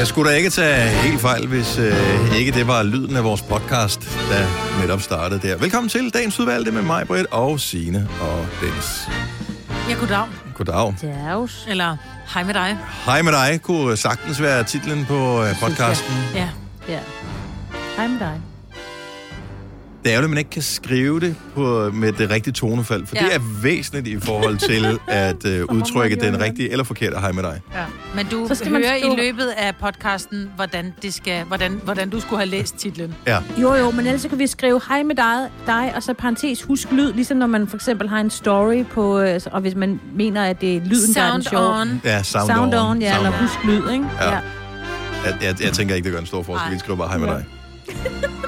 Jeg skulle da ikke tage helt fejl, hvis øh, ikke det var lyden af vores podcast, der netop startede der. Velkommen til dagens udvalgte med mig, Britt, og Signe og Dennis. Ja, goddag. Goddag. Dags. Eller hej med dig. Hej med dig, kunne sagtens være titlen på øh, podcasten. Ja. Ja. Hej med dig. Det er jo, at man ikke kan skrive det på, med det rigtige tonefald, for ja. Ja. det er væsentligt i forhold til at øh, udtrykke den rigtige eller forkerte hej med dig. ja. Men du Så skal man hører skrive- i løbet af podcasten, hvordan, det skal, hvordan, hvordan du skulle have læst titlen. Ja. Jo, jo, men ellers så kan vi skrive hej med dig, dig og så parentes husk lyd, ligesom når man for eksempel har en story på, øh, og hvis man mener, at det er lyden, der er den Sound sjove. on. Ja, sound, Sound on, ja, Sound eller on. husk lyd, ikke? Ja. Jeg, jeg, jeg tænker ikke, det gør en stor forskel. Vi skriver bare hej med Ja. dig.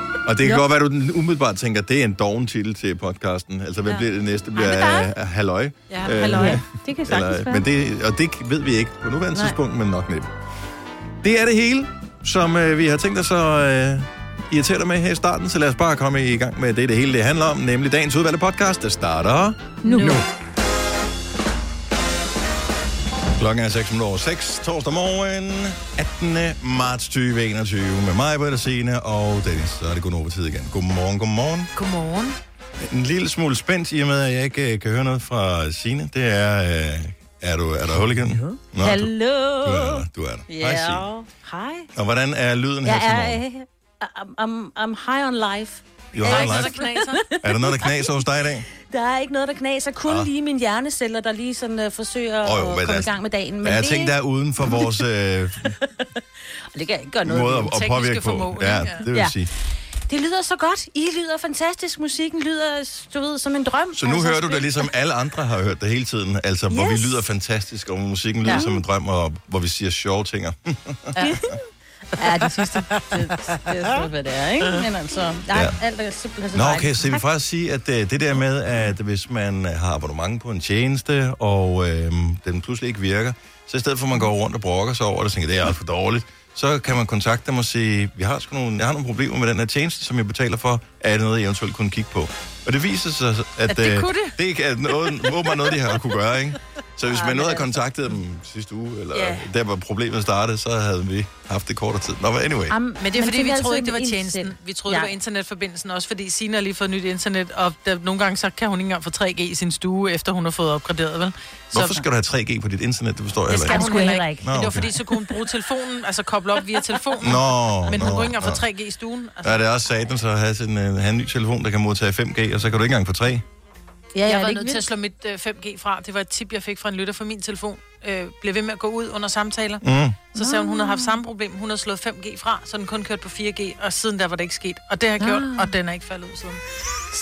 Og det kan Jo. godt være, at du umiddelbart tænker, at det er en doven titel til podcasten. Altså, hvad Ja. bliver det næste? Hej Bliver dig. uh, halløj. Ja, Øh, halløj. Ja, det kan sagtens være. men det, og det ved vi ikke på nuværende Nej. tidspunkt, men nok næppe. Det er det hele, som øh, vi har tænkt os at øh, irritere dig med her i starten, så lad os bare komme i gang med det, det hele det handler om, nemlig dagens udvalgte podcast, der starter Nu. nu. Klokken er 6 minutter over 6, torsdag morgen, 18. marts 2021, med mig, Britta Signe og Dennis. Så er det god tid igen. Godmorgen, godmorgen. Godmorgen. En lille smule spændt i og med, at jeg ikke øh, kan høre noget fra Signe. Det er... Øh, er, du, er der hul igen? Nå, Du, Hallo. du er der. Du er der. Hej, Signe. Hej. Og hvordan er lyden her Jeg til er, morgen? øh, I'm, I'm high on life. Jo, Er der ikke noget, der knaser? Er der noget, der knaser hos dig i dag? Der er ikke noget, der knaser. Kun Ah. lige mine hjerneceller, der lige sådan uh, forsøger Åh, jo, at komme i gang med dagen. Men Men jeg det, tænkte, der er uden for vores øh, det kan ikke gøre noget måde at, at påvirke på. formåen, Ja, det vil Ja. sige. Det lyder så godt. I lyder fantastisk. Musikken lyder, du ved, som en drøm. Så nu Altså, hører du det ligesom alle andre har hørt det hele tiden. Altså, hvor vi Yes. lyder fantastisk, og musikken lyder Ja. som en drøm, og hvor vi siger sjove ting. Ja, det sidste, det, det er hvad det er, ikke? Men altså, nej, Ja. ja. alt er simpelthen så Nå, okay, så vi faktisk sige, at øh, det der med, at hvis man har abonnement på en tjeneste, og øh, den pludselig ikke virker, så i stedet for at man går rundt og brokker sig over det, og tænker, det er alt for dårligt, så kan man kontakte dem og sige, vi har sgu nogle, jeg har nogle problemer med den her tjeneste, som jeg betaler for, er det noget, jeg eventuelt kunne kigge på? Og det viser sig, at, At det øh, kunne det. det er noget, åbenbart noget, de har kunne gøre, ikke? Så hvis Ej, man men nåede at altså. kontakte dem sidste uge, eller Ja. der hvor problemet startede, så havde vi haft det kortere tid. Nå, men anyway. Am, Men det er fordi, vi troede ikke, det var en tjenesten. Vi troede, Ja. det var internetforbindelsen også, fordi Sina har lige fået nyt internet, og der, nogle gange så kan hun ikke engang få 3G i sin stue, efter hun har fået opgraderet, vel? Så, Hvorfor skal du have 3G på dit internet? Det forstår jeg det heller skal ikke. hun sgu heller heller ikke. ikke. Men det var Nå, fordi, okay. så kunne hun bruge telefonen, altså koble op via telefonen. Nå, Men hun nå, kunne ikke engang få nå. 3G i stuen. Altså, Ja, det er også satan, så at have, en, have en ny telefon, der kan modtage 5G, og så kan du ikke engang få 3. Ja, ja, jeg var er nødt til at slå mit øh, 5G fra. Det var et tip, jeg fik fra en lytter fra min telefon. Øh, blev ved med at gå ud under samtaler. Mm. Så sagde hun, hun havde haft samme problem. Hun havde slået 5G fra, så den kun kørte på 4G, og siden der var det ikke sket. Og det har jeg gjort, Ah. og den er ikke faldet ud siden.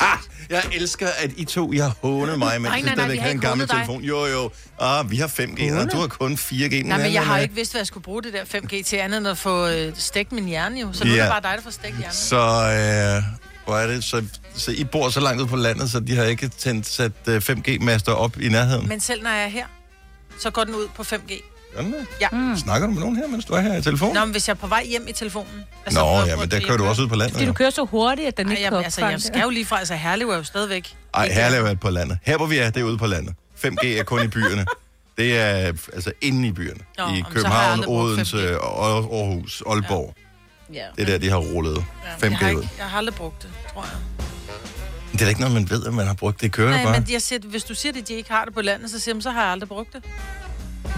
Ah, jeg elsker, at I to, I har hånet mig, mens Nej, jeg nej, nej, stadigvæk vi har havde en gammel dig. telefon. Jo, jo. Ah, vi har 5G, og du har kun 4G. Nej, men jeg har jo ikke vidst, hvad jeg skulle bruge det der 5G til, andet end at få øh, stegt min hjerne jo. Så nu Ja. er det bare dig, der får stegt hjernen. Så, øh, hvor er det? Så, så I bor så langt ud på landet, så de har ikke tændt, sat øh, 5G-master op i nærheden? Men selv når jeg er her, så går den ud på 5G. Gør den det? Ja. Mm. Snakker du med nogen her, mens du er her i telefonen? Nå, men hvis jeg er på vej hjem i telefonen... Nå, hvor- ja, men der kører du også ud på landet. Fordi du kører så hurtigt, at den Ej, ikke jamen, altså, jeg skal jo lige fra... Altså, Herlev er jo stadigvæk... Ej, ikke- Herlev er på landet. Her, hvor vi er, det er ude på landet. 5G er kun i byerne. Det er altså inde i byerne. Nå, I jamen, København, Odense, 5G. og Aarhus, Aalborg. Ja. Det er der, de har rullet Ja, 5G jeg, har ud. ikke, jeg har aldrig brugt det, tror jeg. Det er da ikke noget, man ved, at man har brugt. Det kører Nej, bare. men jeg siger, hvis du siger, at de ikke har det på landet, så siger jeg, så har jeg aldrig brugt det.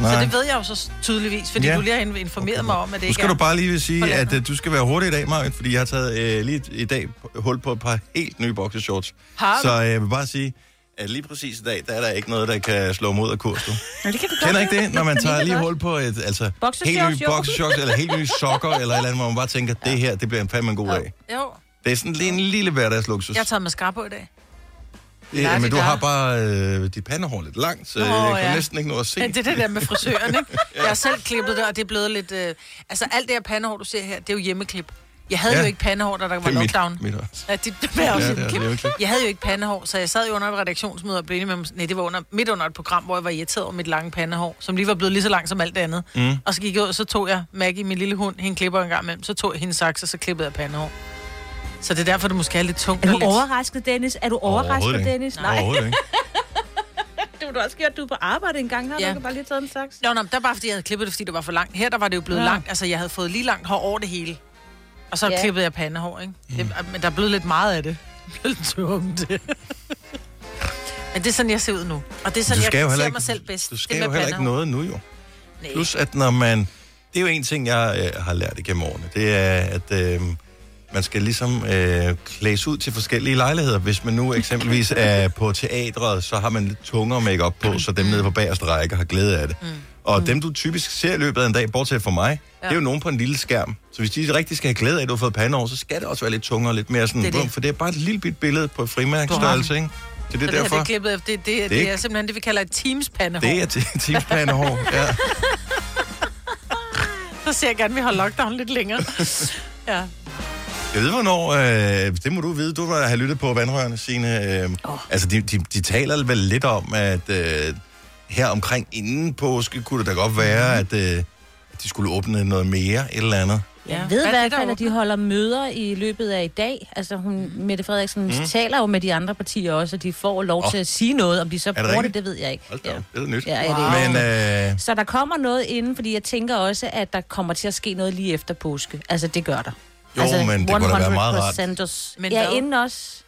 Nej. Så det ved jeg jo så tydeligvis, fordi Ja. du lige har informeret okay. mig om, at det Nu ikke skal du er. bare lige sige, at uh, du skal være hurtig i dag, Marit, fordi jeg har taget uh, lige i dag hul på et par helt nye boxershorts. Har du? Så uh, jeg vil bare sige, at lige præcis i dag, der er der ikke noget, der kan slå mod af kurs, du. Nå, det kan du Kender ikke det, når man tager lige hul på et altså, helt nye boxershorts, eller helt nye sokker, eller et eller andet, hvor man bare tænker, det her, det bliver en fandme en god dag. Jo, Det er sådan lige en lille hverdagsluksus. jeg har taget mascara på i dag. Ja, men du har bare øh, dit pandehår lidt langt, så Nå, jeg kan ja. næsten ikke nå at se. Ja, det er det der med frisøren, ikke? Jeg har selv klippet det, og det er blevet lidt... Øh... Altså, alt det her pandehår, du ser her, det er jo hjemmeklip. Jeg havde Ja. jo ikke pandehår, da der var Det mit, lockdown. mit også. Ja, det, det var også Ja, det hjemmeklip. Jeg havde jo ikke pandehår, så jeg sad jo under et redaktionsmøde og blev enig med mig. Nej, det var under, midt under et program, hvor jeg var irriteret over mit lange pandehår, som lige var blevet lige så langt som alt det andet. Mm. Og så gik jeg ud, og så tog jeg Maggie, min lille hund, hende klipper en gang imellem, så tog jeg hendes saks, og så klippede jeg pandehår. Så det er derfor, det måske er lidt tungt. Er du lidt... overrasket, Dennis? Er du overrasket, ikke. Dennis? Overhovedet ikke. du også gjort, du er på arbejde en gang. Har Ja. du bare lige taget en saks? Nå, nå, der var bare, fordi jeg havde klippet det, fordi det var for langt. Her der var det jo blevet ja. langt. Altså, jeg havde fået lige langt hår over det hele. Og så Ja. klippede jeg pandehår, ikke? Det, men der er blevet lidt meget af det. Det er blevet lidt tungt. men det er sådan, jeg ser ud nu. Og det er sådan, jeg ser ikke, mig selv bedst. du Det skal med jo heller ikke noget nu, jo. Nej. Plus, at når man... Det er jo en ting, jeg øh, har lært igennem årene. Det er, at øh, man skal ligesom øh, klædes ud til forskellige lejligheder. Hvis man nu eksempelvis er på teatret, så har man lidt tungere makeup på, så dem nede på bagerste række har glæde af det. Mm. Og dem, du typisk ser i løbet af en dag, bortset fra mig, ja. det er jo nogen på en lille skærm. Så hvis de rigtig skal have glæde af, at du har fået pande over, så skal det også være lidt tungere, lidt mere sådan... Det det. For det er bare et lille bit billede på frimærkstørrelse, ikke? Så det er Så det, her, derfor... det er klippet, det, det, det, det er simpelthen det, vi kalder et teams-pandehår. Det er til tipspandehår, ja. Så ser jeg gerne, at vi har lockdown lidt længere. ja. Jeg ved, hvornår... Øh, det må du vide. Du har lyttet på vandrørene, Signe. Øh, oh. Altså, de, de, de taler vel lidt om, at øh, her omkring inden påske, kunne det da godt være, at, øh, at de skulle åbne noget mere, et eller andet. Jeg Ja. ved i Hvad er hvert det, fald, at de holder møder i løbet af i dag. Altså, hun, Mette Frederiksen mm. taler jo med de andre partier også, og de får lov oh. til at sige noget. Om de så det bruger det, rigtigt? det ved jeg ikke. Hold da Ja. det er nyt. Ja, ja, det er Men øh, Så der kommer noget inden, fordi jeg tænker også, at der kommer til at ske noget lige efter påske. Altså, det gør der. Jo, altså, men det kunne da være meget rart. 100% Også. Men ja, inden også.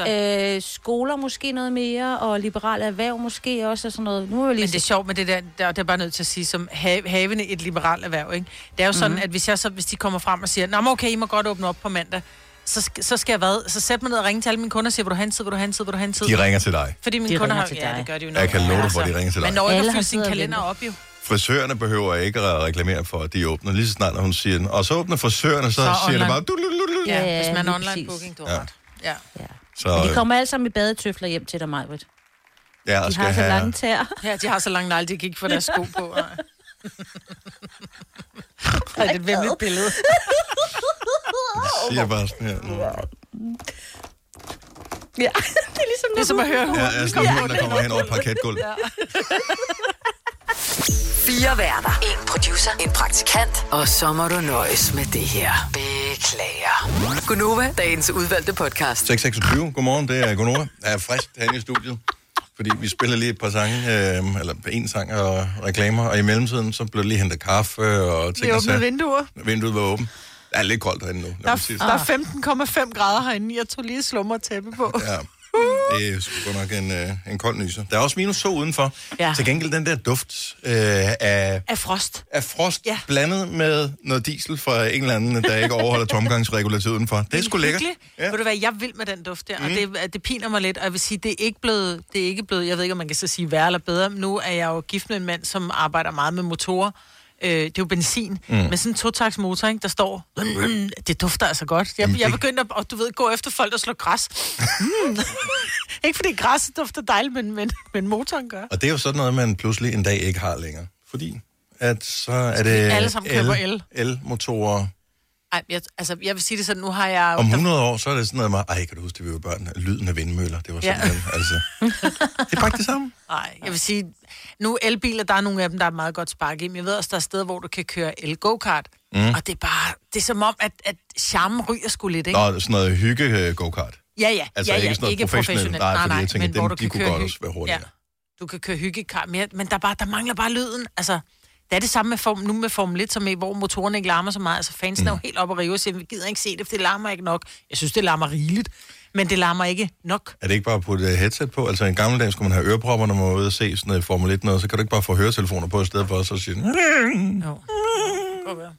Altså, Øh, skoler måske noget mere, og liberale erhverv måske også, og sådan noget. Nu er lige Men det er sjovt med det der, der, det er bare nødt til at sige, som ha- havende et liberalt erhverv, ikke? Det er jo sådan, mm-hmm. at hvis, jeg så, hvis de kommer frem og siger, Nå, men okay, I må godt åbne op på mandag, så, så skal jeg hvad? Så sæt mig ned og ringe til alle mine kunder og sige, vil du en tid, vil du en tid, vil du en tid? de ringer til dig. Fordi mine De kunder har... til Ja, dig. det gør de jo Jeg kan love dig Altså, for, at de ringer til dig. Man når ikke at har sin kalender op, jo. Frisørerne behøver ikke at reklamere for, at de åbner. Lige så snart, når hun siger den. Og så åbner frisørerne, så, så siger det online. bare... Du, du, du, du. Ja, Ja, hvis man er online booking, du Ja. har ret. Ja. Ja. Så, Men de øh, kommer alle sammen i badetøfler hjem til dig, Majbrit. ja, De skal har så have... lange tæer. ja, de har så lange negle, de kan ikke få deres sko på. Nej. Ej, det er et vemmeligt billede. siger bare sådan her. Ja, det er ligesom, Det er som at høre Ja, hunden jeg er sådan en hund, der kommer hen over parketgulvet. Fire værter. En producer. En praktikant. Og så må du nøjes med det her. Beklager. Gunova, dagens udvalgte podcast. 626, godmorgen, det er Gunova. Jeg er frisk herinde i studiet, fordi vi spiller lige et par sange, øh, eller en sang og reklamer, og i mellemtiden så blev der lige hentet kaffe og ting Vi åbnede vinduer. Vinduet var åbent. Det er lidt koldt herinde nu. Der, det. der er 15,5 grader herinde. Jeg tog lige slummer tæppe på. Ja, det er sgu godt nok en, øh, en kold nyser. Der er også minus to udenfor. Ja. Til gengæld den der duft øh, af, Af frost. af frost Ja. blandet med noget diesel fra en eller anden, der ikke overholder tomgangsregulativet udenfor. Det er sgu lækkert. Ja. Ved du hvad, jeg vil med den duft der, mm. og det, det piner mig lidt, og jeg vil sige, det er ikke blevet, det er ikke blevet, jeg ved ikke, om man kan så sige værre eller bedre, nu er jeg jo gift med en mand, som arbejder meget med motorer, øh, det er jo benzin, mm. med sådan en totaks motor, ikke, der står, det dufter altså godt. Jeg, Jamen, jeg det- begyndte at, du ved, gå efter folk, der slår græs. Mm. ikke fordi græs dufter dejligt, men, men, men motoren gør. Og det er jo sådan noget, man pludselig en dag ikke har længere. Fordi at så er det alle sammen el. elmotorer. Ej, jeg, altså, jeg vil sige det sådan, nu har jeg... Om 100 år, så er det sådan noget med, ej, kan du huske, det vi var børn, lyden af vindmøller, det var sådan, ja. altså. Det er faktisk det samme. Nej, jeg vil sige, nu elbiler, der er nogle af dem, der er meget godt spark i, men jeg ved også, der er steder, hvor du kan køre el-go-kart, mm. og det er bare, det er som om, at, at charmen ryger sgu lidt, ikke? Nå, sådan noget hygge øh, go-kart. Ja, ja, Altså ja, ja, ikke sådan noget professionelt. Nej, fordi jeg tænker, men dem- hvor du de kan kunne køre godt hy- også være hurtigere. Ja, du kan køre hyggekar, men, men der, er bare, der mangler bare lyden, altså... Det er det samme med form, nu med Formel 1, som i, hvor motoren ikke larmer så meget. Altså fansen mm. er jo helt oppe og rive og siger, vi gider ikke se det, for det larmer ikke nok. Jeg synes, det larmer rigeligt, men det larmer ikke nok. Er det ikke bare at putte et headset på? Altså, i gamle dage skulle man have ørepropper, når man var ude og se sådan noget Formel 1 noget, så kan du ikke bare få høretelefoner på i stedet for, så sige, Jo. Godt være.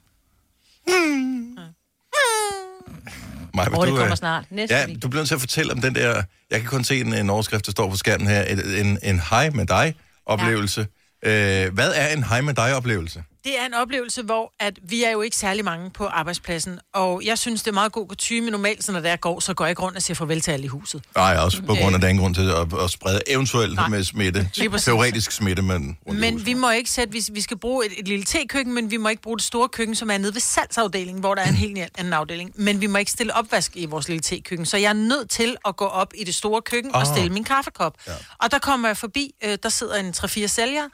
mig, Åh, det du, kommer øh, snart. Næste Ja, du bliver nødt til at fortælle om den der... Jeg kan kun se en, en overskrift, der står på skærmen her. En, en, en hej med dig-oplevelse. Ja. Øh, hvad er en hej med dig-oplevelse? Det er en oplevelse, hvor at vi er jo ikke særlig mange på arbejdspladsen, og jeg synes, det er meget god kutume. Normalt, så når der går, så går jeg ikke rundt og siger farvel til alle i huset. Nej, også på grund af, der er ingen grund til at, at sprede eventuelt Nej. med smitte. Teoretisk smitte, men Men vi må ikke sætte, vi, vi skal bruge et, et lille tekøkken, men vi må ikke bruge det store køkken, som er nede ved salgsafdelingen, hvor der er en helt anden afdeling. Men vi må ikke stille opvask i vores lille tekøkken, så jeg er nødt til at gå op i det store køkken og Ah. stille min kaffekop. Ja. Og der kommer jeg forbi, øh, der sidder en 3-4 sælgere,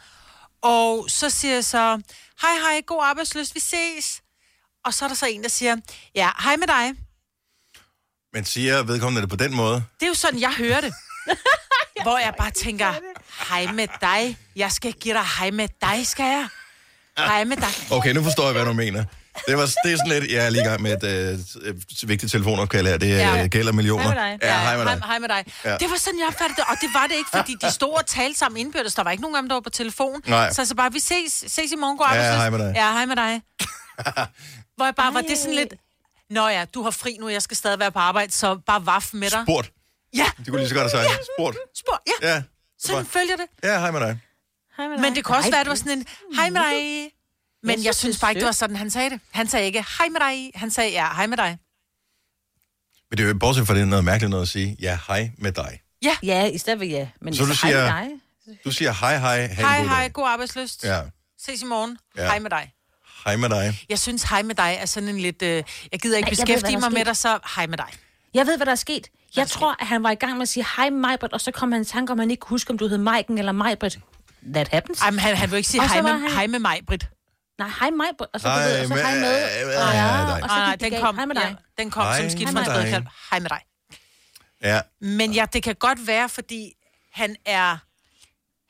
og så siger jeg så, hej hej, god arbejdsløst, vi ses. Og så er der så en, der siger, ja, hej med dig. Men siger vedkommende det på den måde? Det er jo sådan, jeg hører det. Hvor jeg bare tænker, hej med dig. Jeg skal give dig hej med dig, skal jeg? Hej med dig. Okay, nu forstår jeg, hvad du mener. Det, var, det er sådan lidt, jeg er lige i gang med et øh, vigtigt telefonopkald her. Det Ja. ja. gælder millioner. Hej med dig. Ja, hej med dig. Hej, hej med dig. Ja. Det var sådan, jeg opfattede det, og det var det ikke, fordi de stod og talte sammen indbyrdes. Der var ikke nogen af dem, der var på telefon. Nej. Så så bare, vi ses, ses i morgen, god Ja, arbejdsløs. hej med dig. Ja, hej med dig. Hvor jeg bare var det sådan lidt, Nå ja, du har fri nu, jeg skal stadig være på arbejde, så bare vaff med dig. Spurgt. Ja, Det kunne lige så godt have sagt. Spurgt. spor, ja. Ja. Sådan følger det. Ja, hej med dig. Hej med Men dig. det kunne også være, at det var sådan en, hej med dig. Men Jeg jeg synes, synes det er bare ikke, det var sådan, han sagde det. Han sagde ikke, hej med dig. Han sagde, ja, hej med dig. Men det er jo bortset fra det er noget mærkeligt noget at sige. Ja, hej med dig. Ja, i stedet for ja. Men Så du hej siger- med dig. Du siger hej, hej, ha' en Hej, god hej, god arbejdsløst. Ja. Ses i morgen. Ja. Hej med dig. Hej med dig. Jeg synes, hej med dig er sådan en lidt... Øh, jeg gider ikke Nej, ved, beskæftige der mig med dig, så hej med dig. Jeg ved, hvad der er sket. Jeg tror, at han var i gang med at sige hej Majbrit, og så kom han i tanke om, han ikke kunne huske, om du hed Maiken eller Majbrit. That happens. Ej, men han, han vil ikke sige hej med, han- hej med mig, Britt. Nej, hej Majbrit, og så, Hej du ved, og så med- hej med. Og, hej ja, og så den kom, Hej med dig. Ja, den kom Hej som skidt fra bedre Hej med dig. Ja. Men ja, det kan godt være, fordi han er...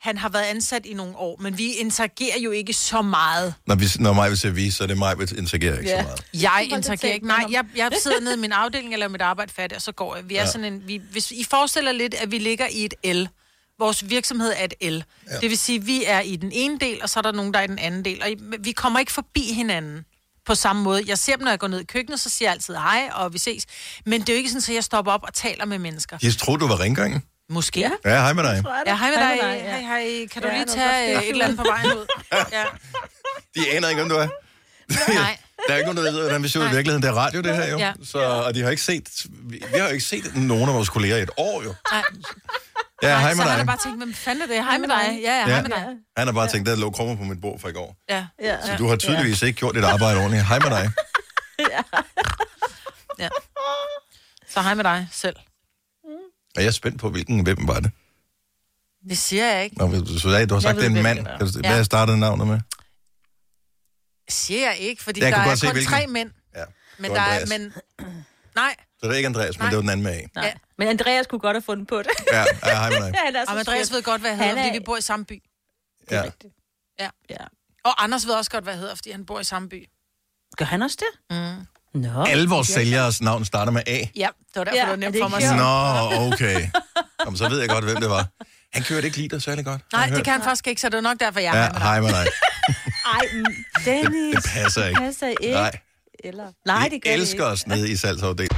Han har været ansat i nogle år, men vi interagerer jo ikke så meget. Når, vi, når mig vil se vi, så er det mig, der interagerer ikke Ja. så meget. Jeg interagerer ikke. Nej, jeg, jeg sidder nede i min afdeling, jeg laver mit arbejde færdigt, og så går jeg. Vi er Ja. sådan en... Vi, hvis I forestiller lidt, at vi ligger i et L. Vores virksomhed er et L. Ja. Det vil sige, at vi er i den ene del, og så er der nogen, der er i den anden del. Og vi kommer ikke forbi hinanden på samme måde. Jeg ser dem, når jeg går ned i køkkenet, så siger jeg altid hej, og vi ses. Men det er jo ikke sådan, at jeg stopper op og taler med mennesker. Jeg troede, du var rengøring. Måske. Ja. Ja, hej med dig. Ja, hej med Hej dig. med dig, ja. Hej, hej. Kan du Ja, lige tage øh, et eller andet på vejen ud? Ja. De aner ikke, hvem du er. Nej. Der er ikke nogen, der ved, hvordan vi ser ud i virkeligheden. Det er radio, det her jo. Ja. Så, og de har ikke set, vi, vi har jo ikke set nogen af vores kolleger i et år jo. Nej. Ja, hej så med han dig. har bare tænkt, hvem fanden er det? Hej med dig. Ja, ja, hej med dig. Han har bare tænkt, der lå krummer på mit bord fra i går. Ja. Ja. Så du har tydeligvis ikke gjort dit arbejde ordentligt. Hej med dig. ja. Så hej med dig selv. Og jeg er spændt på, hvilken hvem var det. Det siger jeg ikke. Nå, du sagde, du har sagt, ved, det er en mand. er. Ja. Hvad startede navnet med? Siger jeg ikke, fordi Jeg der er kun hvilken. tre mænd. Ja, Men der er, men... Nej, Så det er ikke Andreas, men Nej. det var den anden med A. Nej. Men Andreas kunne godt have fundet på det. Ja, ja hej med dig. Han er så Andreas sød. ved godt, hvad jeg Han hedder, er- fordi vi bor i samme by. Ja. Ja. Ja. Og Anders ved også godt, hvad jeg hedder, fordi han bor i samme by. Gør han også det? Mm. Nå. Alle vores sælgers navn starter med A. Ja, det var derfor, Ja, det var er nemt det for mig at sjovt? sige. Nå, okay. Jamen, så ved jeg godt, hvem det var. Han kørte ikke liter særlig godt. har Nej, jeg det hørt. kan han faktisk ikke, så det er nok derfor, jeg er Ja, hej med dig. hej med dig. Ej, mm, Dennis. Det passer ikke. passer ikke. Nej, Eller... Nej, det vi gør det elsker ikke. os nede i salgsafdelingen.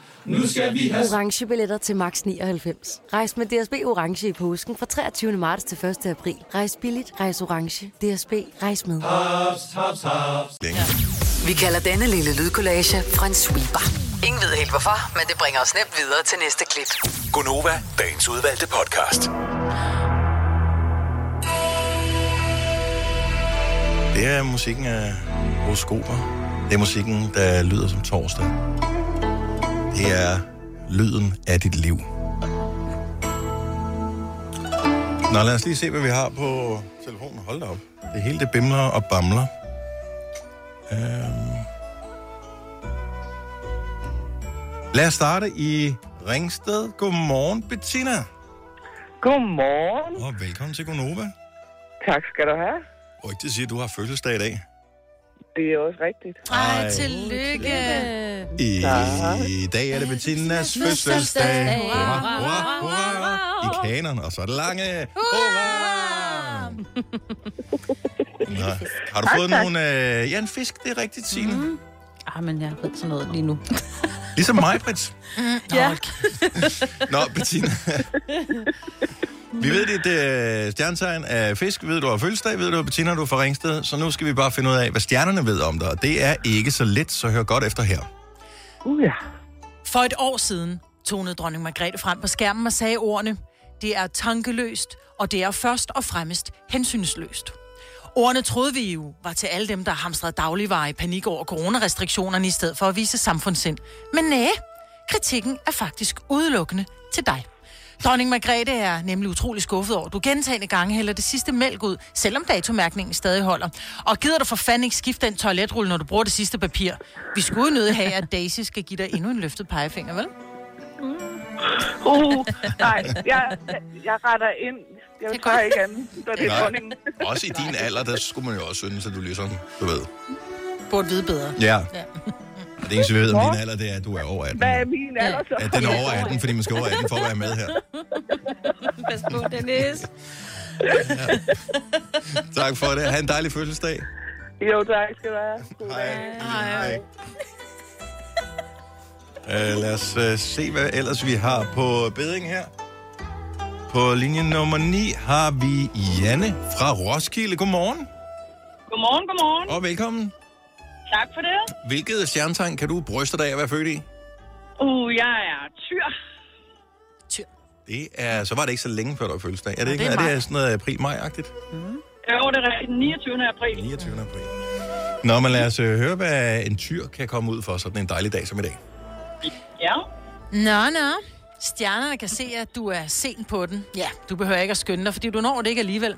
Nu skal vi have orange billetter til max 99. Rejs med DSB orange i påsken fra 23. marts til 1. april. Rejs billigt, rejs orange. DSB rejs med. haps, haps, haps. Vi kalder denne lille lydkollage en sweeper. Ingen ved helt hvorfor, men det bringer os nemt videre til næste klip. Gonova, dagens udvalgte podcast. Det er musikken af horoskoper. Det er musikken, der lyder som torsdag. Det er lyden af dit liv. Nå, lad os lige se, hvad vi har på telefonen. Hold da op. Det hele det bimler og bamler. Øhm. Lad os starte i Ringsted. Godmorgen, Bettina. Godmorgen. Og velkommen til Gonova. Tak skal du have. Rygtet siger, at du har fødselsdag i dag. Det er også rigtigt. Ej, tillykke. I, I dag er det Bettinas fødselsdag. Hurra, hurra, hurra. I kanon, og så er det lange. Hurra! Nå. Har du fået nogle... Øh, ja, en fisk, det er rigtigt, Signe. Mm. Ah, men jeg ved sådan noget lige nu. Ligesom mig, Brits. Ja. Nå, Bettina. Vi ved, det er et stjernetegn af fisk. Vi ved, du har fødselsdag. Vi ved, du har Bettina, du er fra Ringsted. Så nu skal vi bare finde ud af, hvad stjernerne ved om dig. Og det er ikke så let, så hør godt efter her. Uh, ja. For et år siden tonede dronning Margrethe frem på skærmen og sagde ordene, det er tankeløst, og det er først og fremmest hensynsløst. Ordene troede vi jo var til alle dem, der hamstrede dagligvarer i panik over coronarestriktionerne, i stedet for at vise samfundssind. Men næh, kritikken er faktisk udelukkende til dig. Dronning Margrethe er nemlig utrolig skuffet over, du gentagende gange hælder det sidste mælk ud, selvom datomærkningen stadig holder. Og gider du for fanden ikke skifte den toiletrulle, når du bruger det sidste papir? Vi skulle jo nødt have, at Daisy skal give dig endnu en løftet pegefinger, vel? Uh, nej, jeg, jeg retter ind. Jeg tager ikke andet, så det er dronningen. Også i din alder, der skulle man jo også synes, at du ligesom, du ved. Burde vide bedre. Ja. Og det eneste, vi ved om din alder, det er, at du er over 18. Hvad er min alder så? At den er over 18, fordi man skal over 18 for at være med her. Pas på, Dennis. Tak for det. Ha' en dejlig fødselsdag. Jo, tak skal du have. Hej. Hej. Uh, lad os uh, se, hvad ellers vi har på beding her. På linje nummer 9 har vi Janne fra Roskilde. Godmorgen. Godmorgen, godmorgen. Og velkommen. Tak for det. Hvilket stjernetegn kan du bryste dig af at være født i? Uh, jeg er tyr. Det er, så var det ikke så længe før du var fødselsdag. Er det, ikke? det er, er det sådan noget april-maj-agtigt? Jo, det er rigtigt. 29. april. 29. april. Nå, men lad os øh, høre, hvad en tyr kan komme ud for sådan en dejlig dag som i dag. Ja. Nå, nå. Stjernerne kan se, at du er sent på den. Ja, du behøver ikke at skynde dig, fordi du når det ikke alligevel.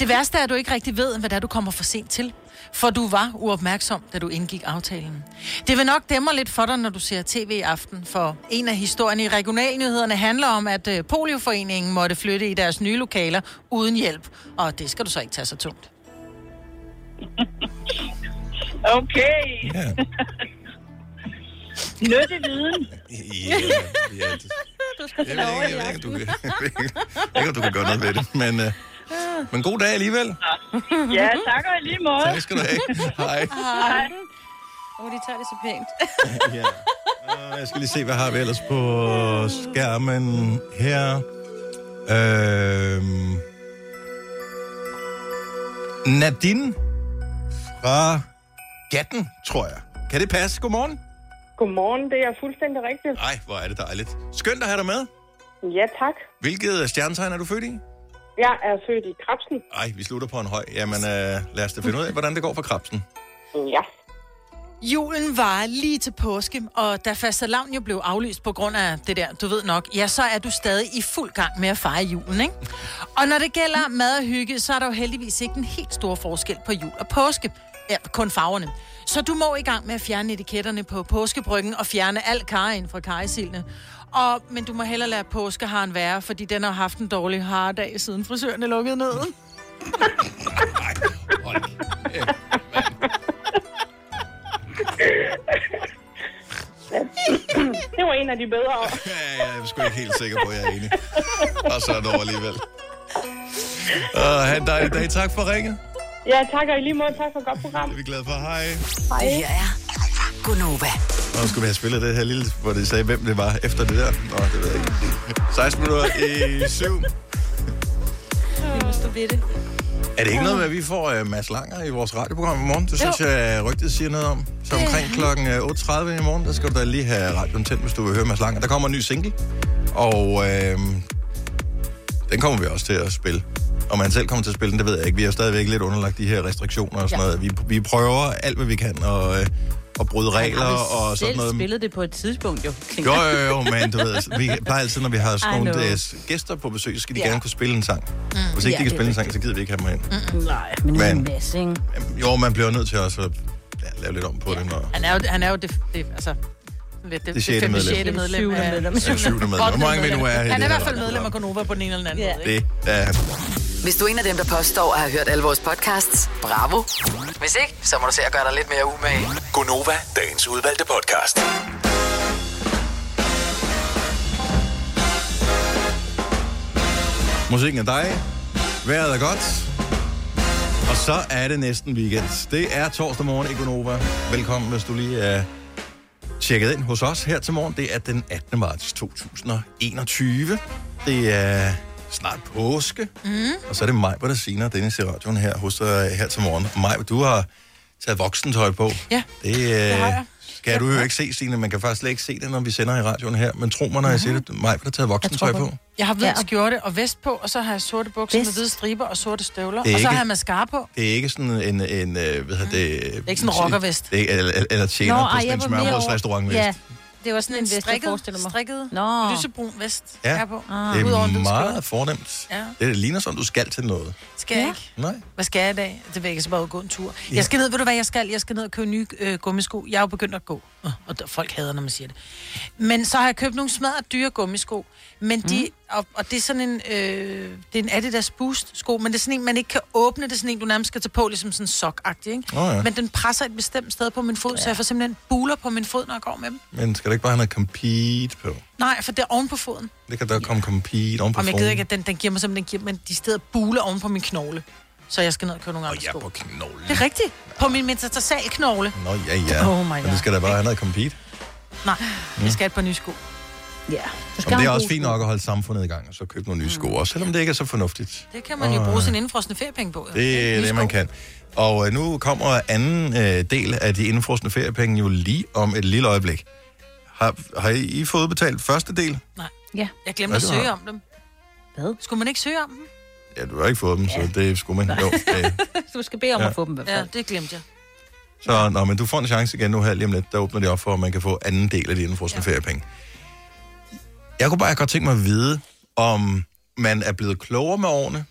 Det værste er, at du ikke rigtig ved, hvad det er, du kommer for sent til. For du var uopmærksom, da du indgik aftalen. Det vil nok dæmre lidt for dig, når du ser tv i aften, for en af historierne i regionalnyhederne handler om, at øh, Polioforeningen måtte flytte i deres nye lokaler uden hjælp. Og det skal du så ikke tage så tungt. Okay. Ja. Nyttig viden. Ja, ja, det, Du skal jeg ved ikke, jeg ved ikke, om du kan, jeg ved ikke, du kan gøre noget ved det, men, øh, men god dag alligevel. Ja, tak og i lige måde. Tak skal du have. Hej. Hej. Åh, oh, de tager det så pænt. ja. Uh, jeg skal lige se, hvad har vi ellers på skærmen her. Øhm. Nadine fra Gatten, tror jeg. Kan det passe? Godmorgen. Godmorgen, det er fuldstændig rigtigt. Nej, hvor er det dejligt. Skønt at have dig med. Ja, tak. Hvilket stjernetegn er du født i? Jeg er født i Krabsen. Ej, vi slutter på en høj. Jamen, øh, lad os da finde ud af, hvordan det går for krabsen. Ja. Julen var lige til påske, og da fastelavn jo blev aflyst på grund af det der, du ved nok, ja, så er du stadig i fuld gang med at fejre julen, ikke? Og når det gælder mad og hygge, så er der jo heldigvis ikke en helt stor forskel på jul og påske. Ja, kun farverne. Så du må i gang med at fjerne etiketterne på påskebryggen og fjerne al karren fra karresildene. Og, men du må hellere lade påskeharen være, fordi den har haft en dårlig hardag, siden frisøren er lukket ned. det var en af de bedre. Ja, jeg er sgu ikke helt sikker på, at jeg er enig. Og så er det over alligevel. Uh, ha' en dejlig dag. Tak for ringet. Ja, tak og i lige måde. Tak for et godt program. Det er vi glade for. Hej. Hej. Det her er Gunova. Og skulle vi have spillet det her lille, hvor det sagde, hvem det var efter det der. Nå, det ved jeg ikke. 16 minutter i 7. Vi må stå ved det. Er det ikke noget med, at vi får uh, Mads Langer i vores radioprogram i morgen? Det synes jeg, rygtet siger noget om. Så omkring klokken øh, 8.30 i morgen, der skal du da lige have radioen tændt, hvis du vil høre Mads Langer. Der kommer en ny single, og øh, den kommer vi også til at spille. Om han selv kommer til at spille den, det ved jeg ikke. Vi er stadigvæk lidt underlagt de her restriktioner og sådan Ja. noget. Vi, vi prøver alt, hvad vi kan, og, øh, at bryde regler og sådan noget. spillet det på et tidspunkt, jo. Jo, jo, jo, men du ved, vi plejer altid, når vi har sådan nogle know. øh, gæster på besøg, så skal de Ja. gerne kunne spille en sang. Mm. Hvis ikke Ja, de kan spille en sang, så gider vi ikke have dem ind. Mm, nej, men, men... Men- en masse, ikke? Jo, man bliver nødt til også at lave lidt om på det. Når... Han er jo, han er jo det, det altså, det, Det sjette femte, medlem. sjette medlem. Syvende af- medlem. Ja, syvende medlem. Hvor mange vi nu er i Han det er i her hvert fald medlem af Konova på den ene eller den anden måde. ikke? Det er han. Hvis du er en af dem, der påstår at have hørt alle vores podcasts, bravo. Hvis ikke, så må du se at gøre dig lidt mere umage. Gonova, dagens udvalgte podcast. Musikken er dig. Vejret er godt. Og så er det næsten weekend. Det er torsdag morgen i Gonova. Velkommen, hvis du lige er tjekket ind hos os her til morgen. Det er den 18. marts 2021. Det er snart påske. Mm. Og så er det mig, hvor der siger Dennis i radioen her hos dig her til morgen. Maj, du har taget voksentøj på. Ja, det, øh, det har jeg. Skal du jo ikke se, Signe. Man kan faktisk slet ikke se det, når vi sender i radioen her. Men tro mig, når jeg siger det. Hvor der taget voksentøj på. Jeg har hvid Ja, skjorte og vest på, og så har jeg sorte bukser Vest. med hvide striber og sorte støvler. Er Og så har jeg mascara på. Det er ikke sådan en, en øh, hvad hedder det... Det er ikke sådan en rockervest. Det er, eller, eller tjener på sådan en smørbrødsrestaurant Ja, det var sådan en vest, jeg strikket, forestiller mig. strikket Nå. lysebrun vest. Ja, jeg har på. det Udover en er hvid meget skjorte. fornemt. Ja. Det ligner som, du skal til noget. Skal jeg Ja. ikke? Nej. Hvad skal jeg i dag? Det vil jeg ikke så bare ud og gå en tur. Ja. Jeg skal ned, ved du hvad jeg skal? Jeg skal ned og købe nye øh, gummisko. Jeg er jo begyndt at gå. Og der, folk hader, når man siger det. Men så har jeg købt nogle smadret dyre gummisko. Men de, Mm. og, og det er sådan en, øh, det er en Adidas Boost sko, men det er sådan en, man ikke kan åbne. Det er sådan en, du nærmest skal tage på, ligesom sådan en sok ikke? Åh, ja. Men den presser et bestemt sted på min fod, ja. så jeg får simpelthen buler på min fod, når jeg går med dem. Men skal du ikke bare have noget compete på? Nej, for det er oven på foden. Det kan der komme compete oven på Om jeg foden. gider ikke, at den, den giver mig simpelthen, den giver mig de steder buler oven på min knogle. Så jeg skal ned og købe nogle andre sko. på knoglen. Det er rigtigt. På min metatarsal-knogle. Nå, ja, ja. Oh my Men God. det skal da bare have noget compete. Nej, jeg skal have et par nye sko. Ja. Du Jamen, det er også fint nok at holde samfundet i gang, og så købe nogle nye sko, også selvom det ikke er så fornuftigt. Det kan man jo Og, bruge sin indfrosne feriepenge på. jo. Det er det, man kan. Og øh, nu kommer anden øh, del af de indfrosne feriepenge jo lige om et lille øjeblik. Har, har I, I fået betalt første del? Nej. Ja. Jeg glemte Ja, at søge har- om dem. Hvad? Skulle man ikke søge om dem? Ja, du har ikke fået dem, ja. så det skulle man. Jo, øh. Du skal bede om Ja. at få dem i hvert Ja, det glemte jeg. Så nå, men du får en chance igen nu her lige om lidt. Der åbner de op for, at man kan få anden del af de indfrosne ja. feriepenge. Jeg kunne bare godt tænke mig at vide, om man er blevet klogere med årene,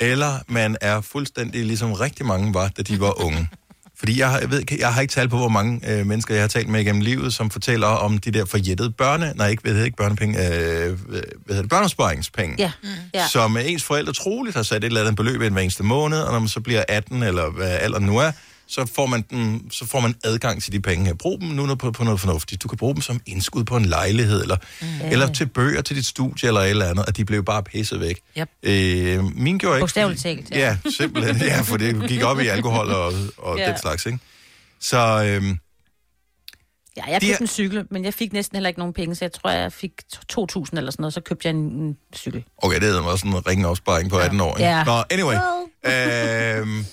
eller man er fuldstændig ligesom rigtig mange var, da de var unge. Fordi jeg, har- jeg, ved, ikke- jeg har ikke talt på, hvor mange øh, mennesker, jeg har talt med igennem livet, som fortæller om de der forjættede børne... Nej, ikke, hvad hedder ikke børnepenge, øh, hvad hedder det, børnesparingspenge. Ja. Mm. ja. som ens forældre troligt har sat et eller andet beløb ind hver eneste måned, og når man så bliver 18, eller hvad alderen nu er, så får man, den, så får man adgang til de penge her. Brug dem nu noget på, på noget fornuftigt. Du kan bruge dem som indskud på en lejlighed, eller, mm. eller til bøger til dit studie, eller et eller andet, og de blev bare pisset væk. Yep. Øh, min gjorde ikke... Bogstaveligt talt, ja. Ja, simpelthen. Ja, for det gik op i alkohol og, og Ja. den slags, ikke? Så øhm, Ja, jeg De fik er- en cykel, men jeg fik næsten heller ikke nogen penge, så jeg tror, jeg fik 2.000 eller sådan noget, så købte jeg en, en cykel. Okay, det er også en ringe opsparing på 18 år. Ikke? Ja. Nå, anyway. øhm,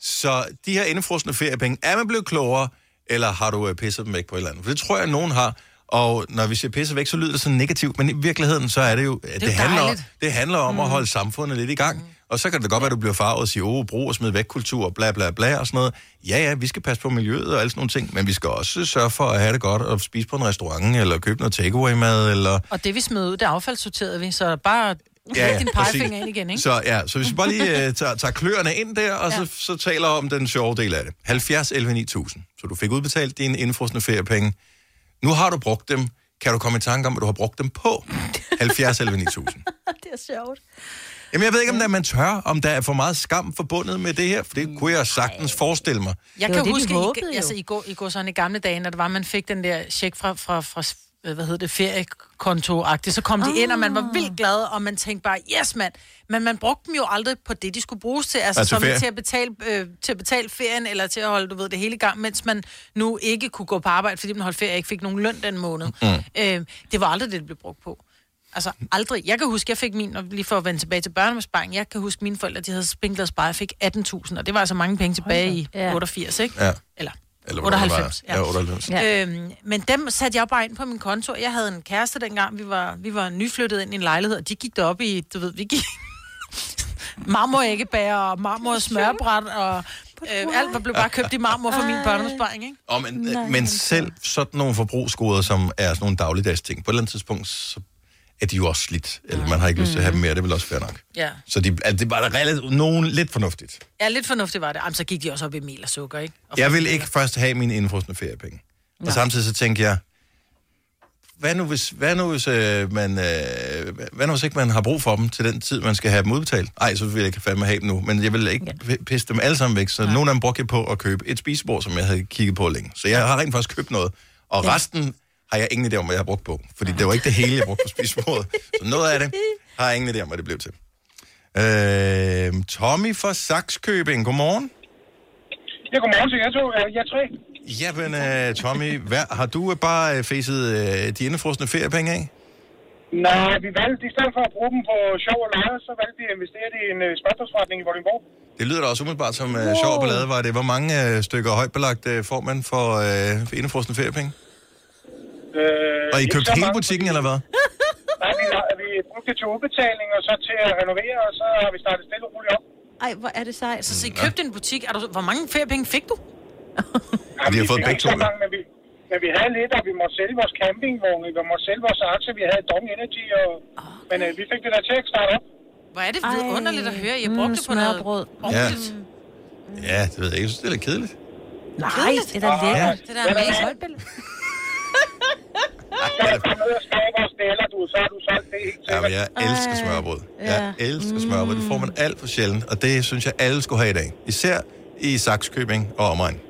så de her indefrosne feriepenge, er man blevet klogere, eller har du øh, pisset dem væk på et eller andet? For det tror jeg, at nogen har. Og når vi siger pisset væk, så lyder det sådan negativt, men i virkeligheden, så er det jo, det, jo det, handler, om, det handler om mm. at holde samfundet lidt i gang. Mm. Og så kan det godt være, at du bliver farvet og siger, åh, brug og smid væk kultur, og bla bla bla og sådan noget. Ja, ja, vi skal passe på miljøet og alle sådan nogle ting, men vi skal også sørge for at have det godt og spise på en restaurant, eller købe noget takeaway-mad, eller Og det vi smed ud, det affaldssorterede vi, så bare ja, ja, din pegefinger ind igen, ikke? Så, ja, så hvis vi bare lige uh, tager, tager kløerne ind der, og ja. så, så taler om den sjove del af det. 70 11 9000. Så du fik udbetalt dine indfrosne feriepenge. Nu har du brugt dem. Kan du komme i tanke om, at du har brugt dem på? 70 11 9000. det er sjovt. Jamen, jeg ved ikke, om der, man tør, om der er for meget skam forbundet med det her, for det kunne jeg sagtens forestille mig. Jeg Det kan det, de huske, håbede i, altså, i, går, i går sådan i gamle dage, når det var, man fik den der check fra, fra, fra hvad hedder det, feriekonto -agtigt, så kom de ind, og man var vildt glad, og man tænkte bare, yes mand, men man brugte dem jo aldrig på det, de skulle bruges til, altså, Altså som ferie. til at, betale, øh, til at betale ferien, eller til at holde, du ved, det hele i gang, mens man nu ikke kunne gå på arbejde, fordi man holdt ferie ikke fik nogen løn den måned. Mm. Øh, det var aldrig det, det blev brugt på. Altså aldrig. Jeg kan huske, jeg fik min, og lige for at vende tilbage til børneopsparing, jeg kan huske, mine forældre, de havde spinklet og sparet, jeg fik 18.000, og det var altså mange penge tilbage i Ja. 88, ikke? Ja. Eller Eller hvornår det var. 98. Ja, 98. Ja. Øhm, men dem satte jeg bare ind på min konto. Jeg havde en kæreste dengang. Vi var, vi var nyflyttet ind i en lejlighed, og de gik derop i, du ved, vi gik marmoræggebager og marmor smørbræt, og øh, alt var blev bare købt i marmor for min børneopsparing, ikke? Og men, men selv sådan nogle forbrugsgoder, som er sådan nogle dagligdags ting, på et eller andet tidspunkt, så er de jo også slidt, eller man har ikke lyst til at have dem mere, det er vel også fair nok. Ja. Så de, altså, det var da relativt, nogen lidt fornuftigt. Ja, lidt fornuftigt var det. Jamen, så gik de også op i mel og sukker, ikke? Og Jeg vil ikke først have mine indfrosne feriepenge. Og samtidig så tænker jeg, hvad nu hvis, hvad nu hvis, øh, man, øh, hvad nu hvis ikke man har brug for dem til den tid, man skal have dem udbetalt? Nej, så vil jeg ikke fandme have dem nu. Men jeg vil ikke ja. pisse dem alle sammen væk. Så ja. nogle af dem brugte jeg på at købe et spisebord, som jeg havde kigget på længe. Så jeg har rent faktisk købt noget. Og ja. resten har jeg ingen idé om, hvad jeg har brugt på. Fordi det var ikke det hele, jeg brugte på spisebordet. Så noget af det har jeg ingen idé om, hvad det blev til. Øh, Tommy fra Saxkøbing, godmorgen. Ja, godmorgen til jer to. Øh, Jeg er tre. Jamen, uh, Tommy, hvad, har du øh, bare uh, facet uh, de indefrosne feriepenge af? Nej, vi valgte, i stedet for at bruge dem på sjov og lege, så valgte vi at investere det i en uh, spørgsmålsforretning i Vordingborg. Det lyder da også umiddelbart som uh, sjov og ballade, var det. Hvor mange uh, stykker højt belagt uh, får man for for indefrosne feriepenge? Øh, Og I købte hele butikken, eller hvad? Nej, vi, har, vi brugte det til udbetaling, og så til at renovere, og så har vi startet stille og roligt op. Ej, hvor er det sejt. Så, så I købte en butik. Er du, hvor mange feriepenge fik du? Ja, vi har fået begge to, mange, men vi, men vi havde lidt, og vi måtte sælge vores campingvogne, vi måtte sælge vores aktier, vi havde Dong Energy, og, men øh, vi fik det der til at starte op. Hvor er det vidunderligt at høre, I har brugt det på noget smørbrød. ordentligt. Ja, det ved jeg ikke. Jeg synes, det er lidt kedeligt. Nej, det er da lækkert. Det der er amazing. Så er der kommet ud og smage vores deler, du, så har du solgt det helt Ja, men jeg elsker smørbrød. Jeg elsker smørbrød. Det får man alt for sjældent, og det synes jeg, alle skulle have i dag. Især i Saxkøbing og omegn.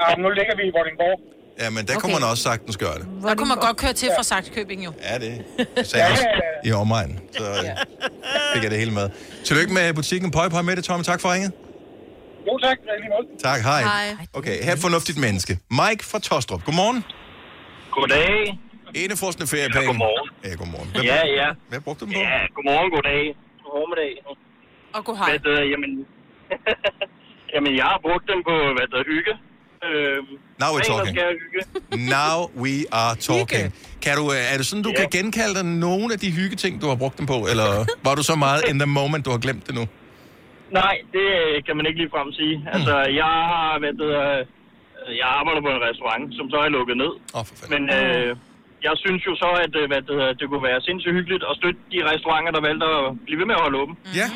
Ja, nu ligger vi i Vordingborg. Ja, men der okay. kunne man også sagtens gøre det. Der kunne man godt køre til fra Saxkøbing jo. Ja, det sagde jeg også i omegn. Så fik jeg det hele med. Tillykke med butikken Pøj Pøj med det, Tommy. Tak for ringet. Jo, tak. Tak, hej. Hej. Okay, her er et fornuftigt menneske. Mike fra Tostrup. Godmorgen. Goddag. Enefrosne feriepenge. Ja, godmorgen. Ja, godmorgen. Hvad, Ja, ja. Hvad brugte du dem på? Ja, godmorgen, goddag. God formiddag. Og god hej. Hvad det, jamen, jamen, jeg har brugt dem på, hvad det hygge. Øh, Now we're talking. Now we are talking. Kan du, øh, er det sådan, du kan genkalde dig nogle af de hyggeting, du har brugt dem på? Eller var du så meget in the moment, du har glemt det nu? Nej, det øh, kan man ikke ligefrem sige. Hmm. Altså, jeg har, hvad det, øh, jeg arbejder på en restaurant, som så er lukket ned. Oh, for Men øh, jeg synes jo så, at øh, hvad det, det kunne være sindssygt hyggeligt at støtte de restauranter, der valgte at blive ved med at holde åben. Ja.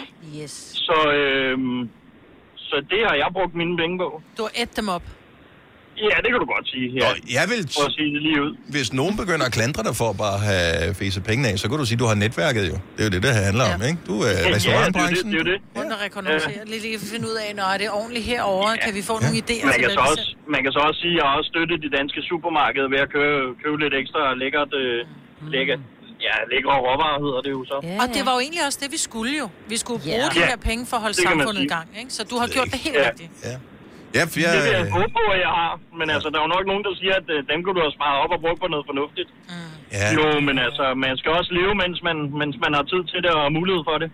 Yes. Så, øh, så det har jeg brugt mine penge på. Du har ædt dem op. Ja, det kan du godt sige. Ja. Nå, jeg vil... For at sige det lige ud. Hvis nogen begynder at klandre dig for at bare have fæset penge af, så kan du sige, at du har netværket jo. Det er jo det, det handler om, ikke? Du er Ja, restaurantbranchen. det er jo det. Rundt og rekognosere. Lige, lige finde ud af, når er det ordentligt herovre? Kan vi få nogle idéer Man til, kan, så også, man kan så også sige, at jeg har også støttet de danske supermarkeder ved at købe, købe lidt ekstra lækkert, øh, lækker, ja, lækre råvarer hedder det jo så. Ja, og det var jo egentlig også det, vi skulle jo. Vi skulle bruge Ja. de Ja, her penge for at holde det samfundet i gang. Ikke? Så du har gjort det helt Ja. rigtigt. Ja. Ja, jeg, Det vil jeg håbe på, at jeg har. Men altså, der er jo nok nogen, der siger, at øh, dem kunne du have sparet op og brugt på noget fornuftigt. Ja. Jo, men altså, man skal også leve, mens man, mens man har tid til det og mulighed for det.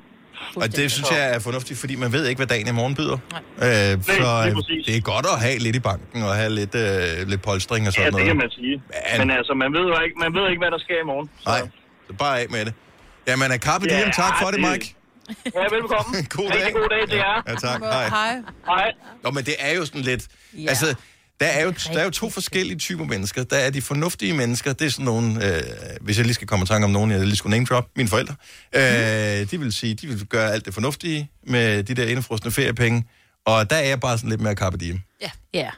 Og det synes jeg er fornuftigt, fordi man ved ikke, hvad dagen i morgen byder. Øh, så lige øh, præcis. det er godt at have lidt i banken og have lidt, øh, lidt polstring og Ja, sådan det noget. kan man sige. Men- Men altså, man ved jo ikke, man ved ikke hvad der sker i morgen. Nej, så bare af med det. Jamen, Carpe Ja, Diem, tak for det, det- Mike. Ja, velkommen. God dag. Rigtig god dag til jer. Ja, tak. Hej. Hej. Hej. Nå, men det er jo sådan lidt... Ja. Altså, der er, jo, der er jo to forskellige typer mennesker. Der er de fornuftige mennesker, det er sådan nogle, øh, hvis jeg lige skal komme i tanke om nogen, jeg lige skulle name drop, mine forældre. Øh, de vil sige, de vil gøre alt det fornuftige med de der indefrostende feriepenge, og der er jeg bare sådan lidt mere carpe diem. Ja. ja.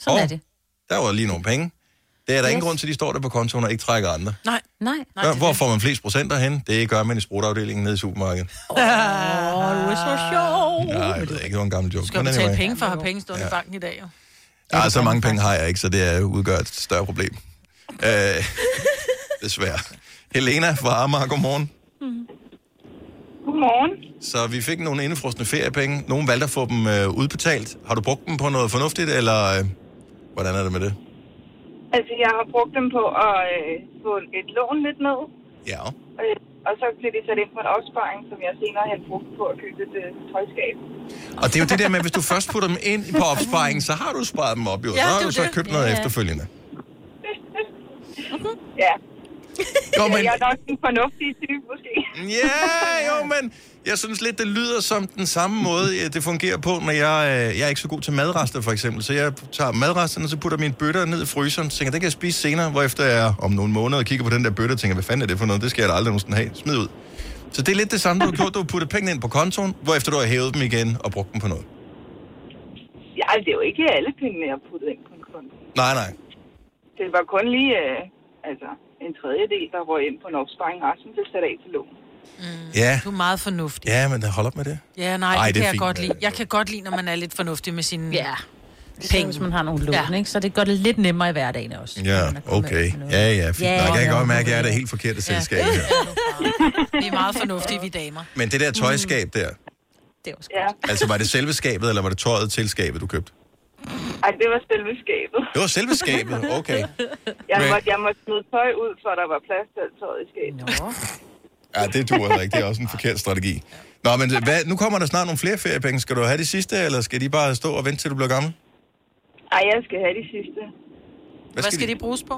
Sådan Og er det. Der var lige nogle penge. Det er der yes. ingen grund til, at de står der på kontoen og ikke trækker andre. Nej. Nej. Nej, Hvor får man flest procenter hen? Det gør man i sprutafdelingen nede i supermarkedet. Åh, du er så sjov. Nej, jeg ved ikke, det var en gammel joke. Du skal betale anyway. penge for at have penge stående Ja. i banken i dag, jo. Ja, så mange penge har jeg ikke, så det er, udgør et større problem. Øh, desværre. Helena fra Amager, godmorgen. Godmorgen. Så vi fik nogle indefrostende feriepenge. Nogle valgte at få dem øh, udbetalt. Har du brugt dem på noget fornuftigt, eller øh, hvordan er det med det? Altså, jeg har brugt dem på at øh, få et lån lidt ned. Ja. Øh, og så blev det sat ind på en opsparing, som jeg senere har brugt på at købe et øh, tøjskab. Og det er jo det der med, at hvis du først putter dem ind på opsparingen, så har du sparet dem op, jo. Ja, så har du så købt noget Ja. efterfølgende. Ja. Jo, men- Jeg er nok den fornuftige type, måske. Ja, jo, men jeg synes lidt, det lyder som den samme måde, øh, det fungerer på, når jeg, øh, jeg er ikke så god til madrester, for eksempel. Så jeg tager madresterne, så putter mine bøtter ned i fryseren, så tænker, det kan jeg spise senere, hvor efter jeg om nogle måneder kigger på den der bøtte og tænker, hvad fanden er det for noget? Det skal jeg da aldrig nogensinde have. Smid ud. Så det er lidt det samme, du har gjort. Du har puttet pengene ind på kontoen, hvor efter du har hævet dem igen og brugt dem på noget. Ja, det er jo ikke alle pengene, jeg har puttet ind på en konto. Nej, nej. Det var kun lige øh, altså, en tredjedel, der røg ind på en opsparing. Resten blev sat af til lån. Ja. Du er meget fornuftig. Ja, men hold op med det. Ja, nej, Ej, det, det er kan jeg godt lide. Jeg kan godt lide, når man er lidt fornuftig med sine Ja. penge. Hvis man har nogle lån, Ja. ja. ikke? Så det gør det lidt nemmere i hverdagen også. Ja, okay. Ja, ja, fint. Ja, Ja, jeg kan ja. godt mærke, at jeg er det helt forkerte selskab her. Vi er meget fornuftige, vi damer. Men det der tøjskab der, Det er også Ja, altså var det selve skabet, eller var det tøjet til skabet, du købte? Ej, det var selve skabet. Det var selve skabet, okay. Jeg Men- måtte, jeg måtte smide tøj ud, for der var plads til alt tøjet i skabet. Ja, det duer heller ikke. Det er også en forkert strategi. Nå, men hvad, nu kommer der snart nogle flere feriepenge. Skal du have de sidste, eller skal de bare stå og vente til du bliver gammel? Ej, jeg skal have de sidste. Hvad Hvad skal skal de- de bruges på?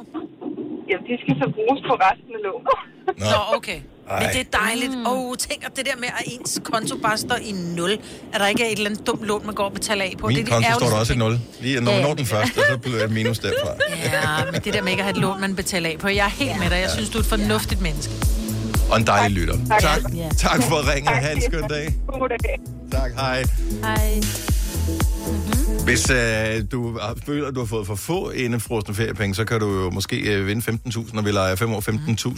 Jamen, de skal så bruges på resten af lånet. Nå. Nå, okay. Ej. Men det er dejligt. Åh, oh, tænk at det der med, at ens konto bare står i nul. At der ikke er et eller andet dumt lån, man går og betaler af på. Min det er de konto står der også i. 0. Lige når Ja, når den første, så bliver det minus derfra. Ja, men det der med ikke at have et lån, man betaler af på. Jeg er helt med dig. Jeg synes, du er et fornuftigt menneske. Og en dejlig lytter. Tak. Tak, Ja. tak for at ringe. Ha' en skøn dag. God dag. Tak, hej. Hej. Hvis øh, du har- føler, at du har fået for få indefrosne feriepenge, så kan du jo måske øh, vinde 15.000, og vi leger 5 år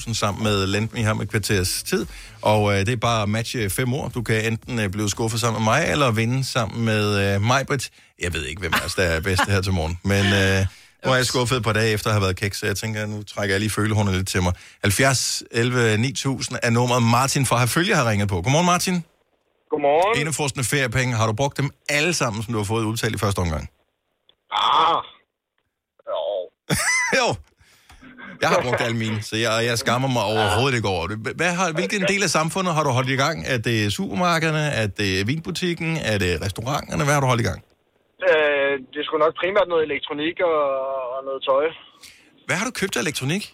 15.000 sammen med Lendme her med kvarters tid. Og øh, det er bare at matche 5 år. Du kan enten øh, blive skuffet sammen med mig, eller vinde sammen med øh, Majbrit. Jeg ved ikke, hvem af os, der er bedst her til morgen. Men øh, nu er jeg skuffet på dag efter at have været kæk, så jeg tænker, at nu trækker jeg lige følehornet lidt til mig. 70 11 9000 er nummeret Martin fra Herfølge har ringet på. Godmorgen, Martin. Godmorgen. Indefrosne feriepenge. Har du brugt dem alle sammen, som du har fået udbetalt i første omgang? Ah. Jo. jo. Jeg har brugt alle mine, så jeg, jeg skammer mig overhovedet ikke over det. Hvad har, hvilken del af samfundet har du holdt i gang? Er det supermarkederne? Er det vinbutikken? Er det restauranterne? Hvad har du holdt i gang? Øh, det skulle nok primært noget elektronik og, og noget tøj. Hvad har du købt af elektronik?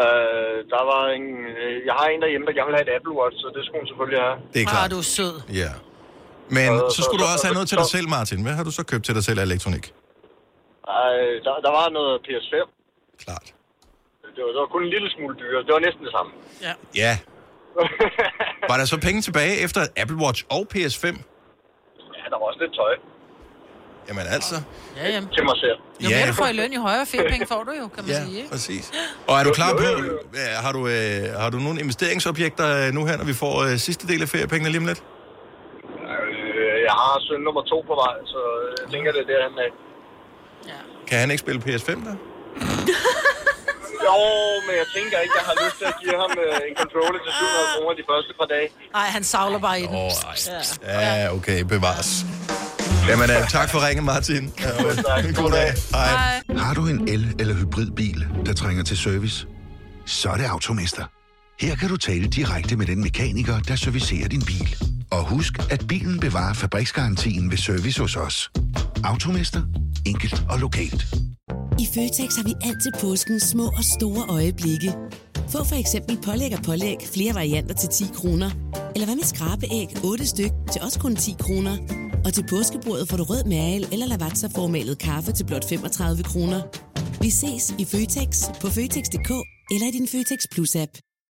Øh, der var en, øh, jeg har en derhjemme, der gerne vil have et Apple Watch, så det skulle hun selvfølgelig have. Det er klart. Ah, du er sød. Ja. Men Og- så skulle du og- også og- have noget til dig selv, Martin. Hvad har du så købt til dig selv af elektronik? Øh, der, der var noget PS5. Klart. Det var, det var kun en lille smule dyre. Det var næsten det samme. Ja. Ja. Var der så penge tilbage efter Apple Watch og PS5? Ja, der var også lidt tøj Jamen altså. Ja, jamen. til mig selv. Jo mere du får i løn, jo højere feriepenge får du jo, kan man Ja, sige. Ikke? præcis. Og er du klar på, øh, har du, øh, har du nogle investeringsobjekter øh, nu her, når vi får øh, sidste del af feriepengene lige om lidt? Øh, jeg har søn nummer to på vej, så jeg tænker, det er der, han er. Kan han ikke spille PS5 der? Jo, men jeg tænker ikke, jeg har lyst til at give ham øh, en controller til 700 kroner de første par dage. Nej, han savler bare i den. Åh, Ja, okay, bevares. Jamen, øh, tak for ringen, Martin. Ja, God dag. Hej. Har du en el- eller hybridbil, der trænger til service? Så er det Automester. Her kan du tale direkte med den mekaniker, der servicerer din bil. Og husk, at bilen bevarer fabriksgarantien ved service hos os. Automester. Enkelt og lokalt. I Føtex har vi altid påskens små og store øjeblikke. Få for eksempel pålæg og pålæg flere varianter til 10 kroner. Eller hvad med skrabeæg 8 styk til også kun 10 kroner. Og til påskebordet får du rød mal eller lavatserformalet kaffe til blot 35 kroner. Vi ses i Føtex på Føtex.dk eller i din Føtex Plus-app.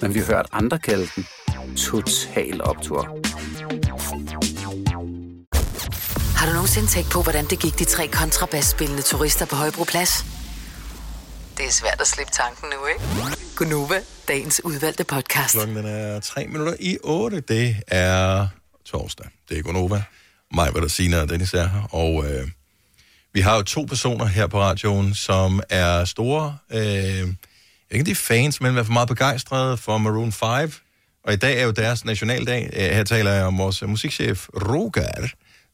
men vi har hørt andre kalde den Total Optor. Har du nogensinde tænkt på, hvordan det gik de tre kontrabasspillende turister på Højbroplads? Det er svært at slippe tanken nu, ikke? Gunova, dagens udvalgte podcast. Klokken er 3 minutter i 8. Det er torsdag. Det er Gonova. Mig, hvad der siger, og Dennis er her. Og øh, vi har jo to personer her på radioen, som er store, øh, ikke de fans, men i hvert fald meget begejstrede for Maroon 5. Og i dag er jo deres nationaldag. Øh, Her taler jeg om vores musikchef Roger,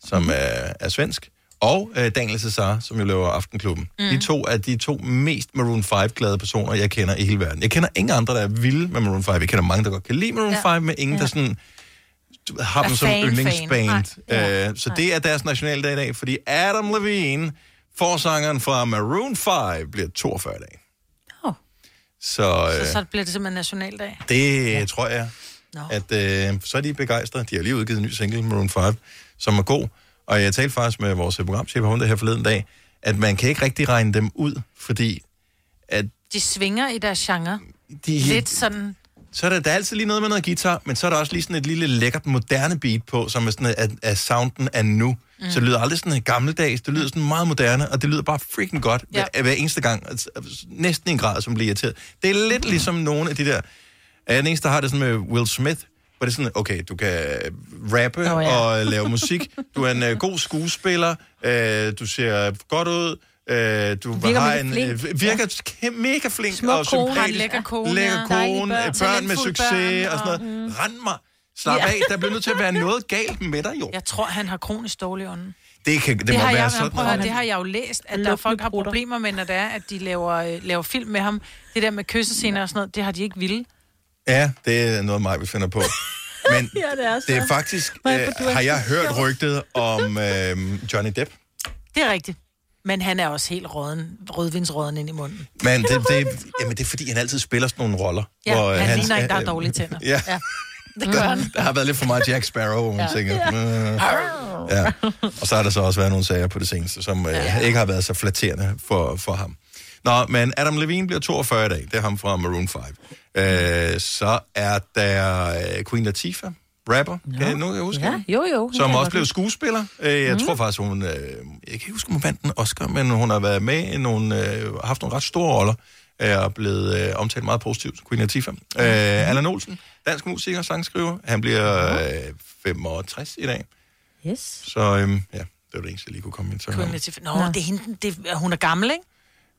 som er, er svensk, og øh, Daniel Cesar, som jo laver Aftenklubben. Mm. De to er de to mest Maroon 5-glade personer, jeg kender i hele verden. Jeg kender ingen andre, der er vilde med Maroon 5. Jeg kender mange, der godt kan lide Maroon Ja. 5, men ingen, ja. der sådan du har Er dem som yndlingsband. Nej. Ja. Øh, så det er deres nationaldag i dag, fordi Adam Levine, forsangeren fra Maroon 5, bliver 42 i dag. Åh. Så, øh, Så, så bliver det simpelthen nationaldag. det ja. tror jeg, at øh, så er de begejstrede. De har lige udgivet en ny single, Maroon 5, som er god. Og jeg talte faktisk med vores programchef om det her forleden dag, at man kan ikke rigtig regne dem ud, fordi at De svinger i deres genre. de, Lidt sådan... så er der, der er altid lige noget med noget guitar, men så er der også lige sådan et lille lækkert moderne beat på, som er sådan, at, at sounden er nu. Mm. Så det lyder aldrig sådan gammeldags, det lyder sådan meget moderne, og det lyder bare freaking godt ja. hver, hver eneste gang. Altså, Næsten en grad, som bliver irriteret. Det er lidt ligesom nogle af de der... Jeg er den eneste, der har det sådan med Will Smith, hvor det er sådan, okay, du kan rappe Nå, oh, ja. og lave musik, du er en uh, god skuespiller, uh, du ser godt ud, Uh, du Virker har en, flink. øh, virker ja. mega flink Smuk og kone, sympatisk. lækker kone, lækker ja. Dejlige kone, børn. børn, med Talentfulde succes børn, og sådan noget. og- Rend mig. Slap Ja. af, der bliver nødt til at være noget galt med dig, jo. Jeg tror, han har kronisk dårlig ånden. Det, kan, det, Det, må har være jeg, sådan prøv at høre, noget. det har jeg jo læst, at der er folk har problemer med, når det er, at de laver, øh, laver film med ham. Det der med kyssescener og sådan noget, det har de ikke ville. Ja, det er noget mig, vi finder på. Men Ja, det er så. det er faktisk, Hvor øh, er er har jeg hørt rygtet om øh, Johnny Depp. Det er rigtigt. Men han er også helt røden, rødvinsrøden ind i munden. Men det, det, jamen, det er fordi, han altid spiller sådan nogle roller. Ja, øh, han ligner en, der har dårlige tænder. Ja. ja. Det gør han. Der har været lidt for meget Jack Sparrow, hvor man Ja. ja. tænker... Mm, ja. Og så har der så også været nogle sager på det seneste, som øh, ikke har været så flatterende for, for ham. Nå, men Adam Levine bliver 42 i dag. Det er ham fra Maroon 5. Øh, så er der øh, Queen Latifah, rapper. Kan jeg, nu jeg huske Ja, jo, jo. Som Ja, også blev skuespiller. Øh, jeg Mhm. tror faktisk, hun... Øh, jeg kan ikke huske, om hun vandt en Oscar, men hun har været med i nogle... Øh, haft nogle ret store roller. Og er blevet øh, omtalt meget positivt, Queen Latifah. Øh, Allan Olsen, dansk musiker, sangskriver. Han bliver øh, 65 i dag. Yes. Så øh, ja, det var det eneste, jeg lige kunne komme ind til. Latifah. Nå, det er hende, det, er- hun er gammel, ikke?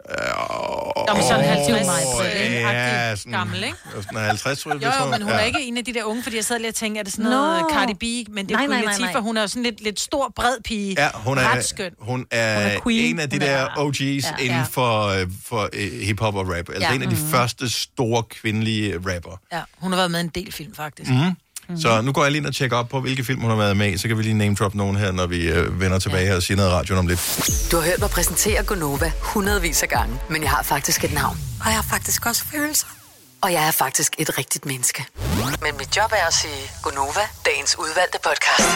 Nå, men sådan Åh, 50 ja, ja, sådan- gammel, ikke? Sådan 50, tror jeg. Jo, jo, men hun jeg. er Ja. ikke en af de der unge, fordi jeg sad lige og tænkte, er det sådan noget Cardi B? Men det er Nej, nej. hun er jo sådan lidt, lidt stor, bred pige. Ja, hun er, Ret skøn. hun er, Hun er queen. en af de Hun der er- OG's Ja. ja. inden Ja. for, øh, for øh, hip-hop og rap. Altså Ja. ja. en af de Mhm. første store kvindelige rapper. Ja, hun har været med i en del film, faktisk. Mm. Mm. Så nu går jeg lige ind og tjekker op på, hvilke film hun har været med i. Så kan vi lige name drop nogen her, når vi øh, vender tilbage ja. her og siger noget i radioen om lidt. Du har hørt mig præsentere Gonova hundredvis af gange, men jeg har faktisk et navn. Og jeg har faktisk også følelser. Og jeg er faktisk et rigtigt menneske. Men mit job er at sige Gonova, dagens udvalgte podcast.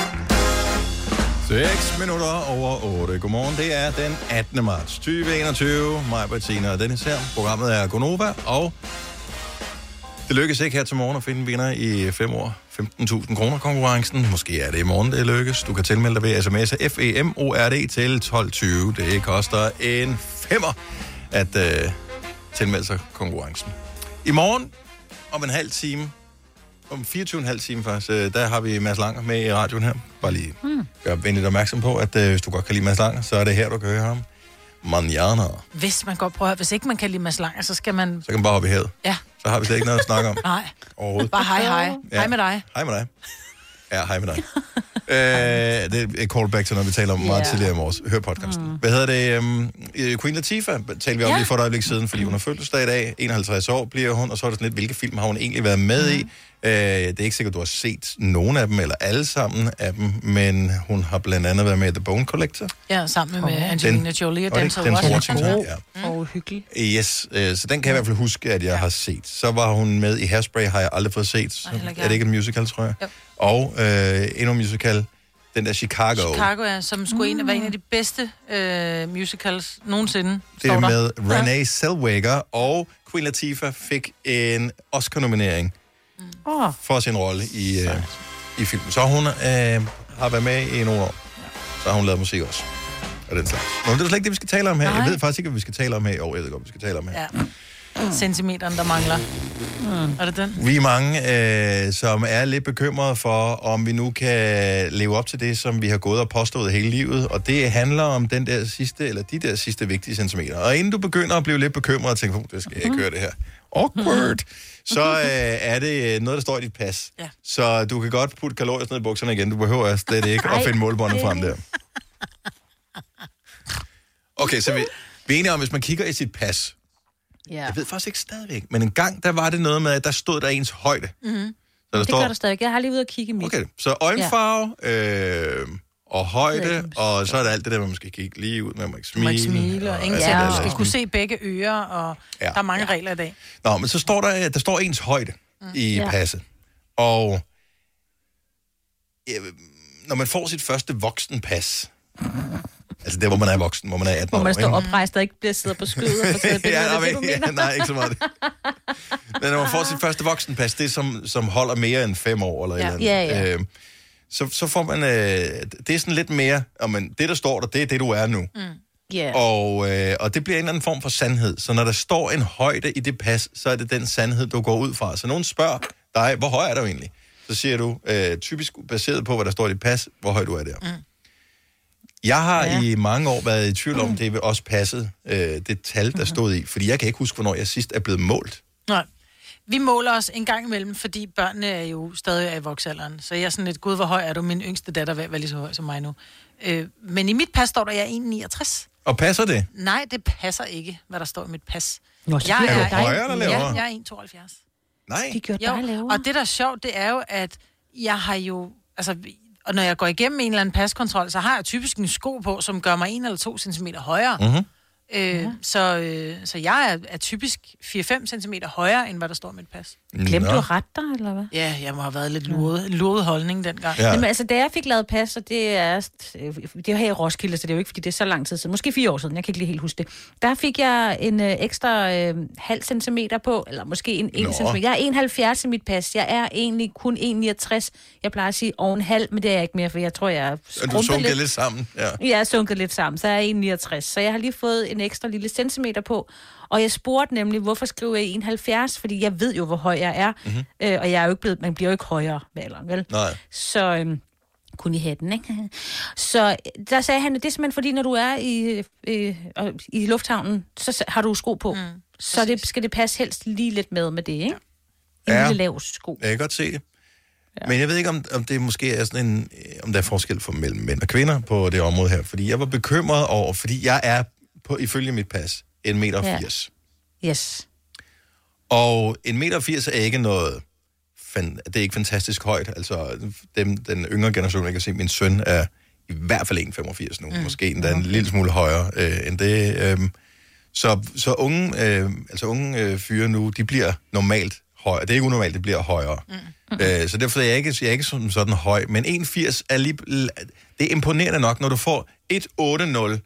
6 minutter over 8. Godmorgen, det er den 18. marts 2021. Mig, Bettina og Dennis her. Programmet er Gonova, og det lykkes ikke her til morgen at finde vinder i 5 år. 15.000 kroner konkurrencen. Måske er det i morgen, det lykkes. Du kan tilmelde dig ved sms'e FEMORD til 1220. Det koster en femmer at øh, tilmelde sig konkurrencen. I morgen, om en halv time, om 24,5 time faktisk, øh, der har vi Mads Langer med i radioen her. Bare lige Hmm. gør venligt opmærksom på, at øh, hvis du godt kan lide Mads Langer, så er det her, du kan høre ham. Manjana. Hvis man godt prøver, hvis ikke man kan lide Mads Langer, så skal man... Så kan man bare hoppe i havet. Ja, Så har vi slet ikke noget at snakke om nej. overhovedet. Bare hej, hej. Ja. Hej med dig. Hej med dig. Ja, hej med dig. øh, det er et callback til noget, vi taler om meget Ja. tidligere i morges. Hør podcasten. Mm. Hvad hedder det? Um, Queen Latifah talte vi om Ja. lige for et øjeblik siden, fordi hun har fødselsdag i dag. 51 år bliver hun, og så er det sådan lidt, hvilke film har hun egentlig været med i? Øh, det er ikke sikkert, du har set nogen af dem, eller alle sammen af dem, men hun har blandt andet været med i The Bone Collector. Ja, sammen med Angelina Jolie og Denzel Washington. Ja. Og hyggelig. Yes, øh, så den kan jeg i hvert fald huske, at jeg har set. Så var hun med i Hairspray, har jeg aldrig fået set. Så er det ikke en musical, tror jeg? Jo. Og øh, endnu en musical, den der Chicago. Chicago er, som skulle en, være en af de bedste øh, musicals nogensinde. Det er der. med Renee Zellweger, og Queen Latifah fik en Oscar-nominering Åh, for sin rolle i, øh, i filmen. Så hun øh, har været med i nogle år. Så har hun lavet musik også. Og den slags. Nå, men det er slet ikke det, vi skal tale om her. Nej. Jeg ved faktisk ikke, hvad vi skal tale om her i år. Jeg ved godt, vi skal tale om her. Ja. Centimeteren, der mangler. Mm. Er det den? Vi er mange, øh, som er lidt bekymrede for, om vi nu kan leve op til det, som vi har gået og påstået hele livet. Og det handler om den der sidste, eller de der sidste vigtige centimeter. Og inden du begynder at blive lidt bekymret og tænke, det skal jeg ikke høre det her. Awkward. Så øh, er det noget, der står i dit pas. Ja. Så du kan godt putte kalorier ned i bukserne igen. Du behøver slet ikke at finde målbåndet frem der. Okay, så vi, vi er enige om, hvis man kigger i sit pas, Ja. jeg ved faktisk ikke stadigvæk, men en gang, der var det noget med, at der stod der ens højde. Mm-hmm. Så der Det står, gør der stadig. Jeg har lige ude og kigge i mit. okay, så øjenfarve øh, og højde, og så er der alt det der, hvor man skal kigge lige ud, man må ikke smile. ikke smile, og ingen alt ja, du skal kunne se begge ører, og ja. der er mange ja. regler i dag. Nå, men så står der, der står ens højde mm. i Ja. ja. passet. Og øh, når man får sit første voksenpas, altså der, hvor man er voksen, hvor man er 18 Hvor år, man står ikke? oprejst og ikke bliver siddet på skødet og taget billeder. ja, det nej, det, du men, ja, mener? nej, ikke så meget. Men når man får sit første voksenpas, det som, som holder mere end fem år, eller Ja. eller andet, Ja, ja. Øh, så, så får man, øh, det er sådan lidt mere, man, det der står der, det er det, du er nu. Mm. Yeah. Og, øh, og det bliver en eller anden form for sandhed. Så når der står en højde i det pas, så er det den sandhed, du går ud fra. Så nogen spørger dig, hvor høj er du egentlig? Så siger du, øh, typisk baseret på, hvad der står i dit pas, hvor høj du er der. Mm. Jeg har ja. i mange år været i tvivl om, det vil også passe øh, det tal, der stod i. Fordi jeg kan ikke huske, hvornår jeg sidst er blevet målt. Nej. Vi måler os en gang imellem, fordi børnene er jo stadig i voksalderen. Så jeg er sådan lidt, gud, hvor høj er du? Min yngste datter vil være lige så høj som mig nu. Øh, men i mit pas står der, at jeg er 1,69. Og passer det? Nej, det passer ikke, hvad der står i mit pas. Nå, jeg bliver du højere eller lavere? Ja, jeg er 1,72. Nej. De gjorde Jo, dig lavere. og det, der er sjovt, det er jo, at jeg har jo... Altså, og når jeg går igennem en eller anden paskontrol, så har jeg typisk en sko på, som gør mig 1 eller 2 cm højere. Mm-hmm. Øh, så, øh, så jeg er, er typisk 4-5 cm højere, end hvad der står i mit pas. Glemte du at rette dig, eller hvad? Ja, jeg må have været lidt luret, luret holdning dengang. Ja. Jamen, altså, da jeg fik lavet pas, og det er, det er her i Roskilde, så det er jo ikke, fordi det er så lang tid siden. Måske fire år siden, jeg kan ikke lige helt huske det. Der fik jeg en øh, ekstra øh, halv centimeter på, eller måske en, en Nå. centimeter. Jeg er 71 i mit pas. Jeg er egentlig kun 1,69. Jeg plejer at sige over en halv, men det er jeg ikke mere, for jeg tror, jeg er Og du sunker lidt. lidt sammen. Ja. Jeg er sunket lidt sammen, så jeg er 1,69. Så jeg har lige fået en ekstra lille centimeter på. Og jeg spurgte nemlig, hvorfor skriver jeg 71? Fordi jeg ved jo, hvor høj jeg er. Mhm. Mm-hmm. Øh, og jeg er jo ikke blevet, man bliver jo ikke højere med alderen, vel? Nej. Så øhm, kun i hatten, ikke? Så der sagde han, at det er simpelthen fordi, når du er i, øh, i lufthavnen, så har du sko på. Mm, så det, skal det passe helst lige lidt med med det, ikke? En Ja. lille lav sko. Jeg kan godt se det. Ja. Men jeg ved ikke, om, om det måske er sådan en, øh, om der er forskel for mellem mænd og kvinder på det område her. Fordi jeg var bekymret over, fordi jeg er på, ifølge mit pas, 1,80 meter. Ja. 80. Yes. Og 1,80 meter er ikke noget, fan, det er ikke fantastisk højt. Altså, dem, den yngre generation, jeg kan se, min søn er i hvert fald 1,85 nu. Mm. Måske endda en lille smule højere øh, end det. Øhm, så, så unge, øh, altså unge øh, fyre nu, de bliver normalt højere. Det er ikke unormalt, det bliver højere. Mm. Øh, så derfor er jeg ikke, jeg er ikke sådan, sådan høj. Men 1,80 er lige... Det er imponerende nok, når du får 1,80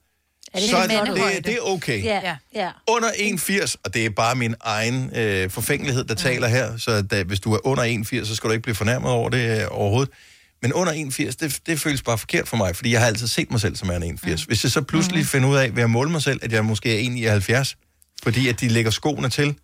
Er det så er det, det, det er okay. Ja, ja. Under 1,80, og det er bare min egen øh, forfængelighed, der taler her, så da, hvis du er under 1,80, så skal du ikke blive fornærmet over det øh, overhovedet. Men under 1,80, det, det føles bare forkert for mig, fordi jeg har altid set mig selv som er en 1,80. Hvis jeg så pludselig mm. finder ud af, ved at måle mig selv, at jeg måske er 1,79, fordi at de lægger skoene til,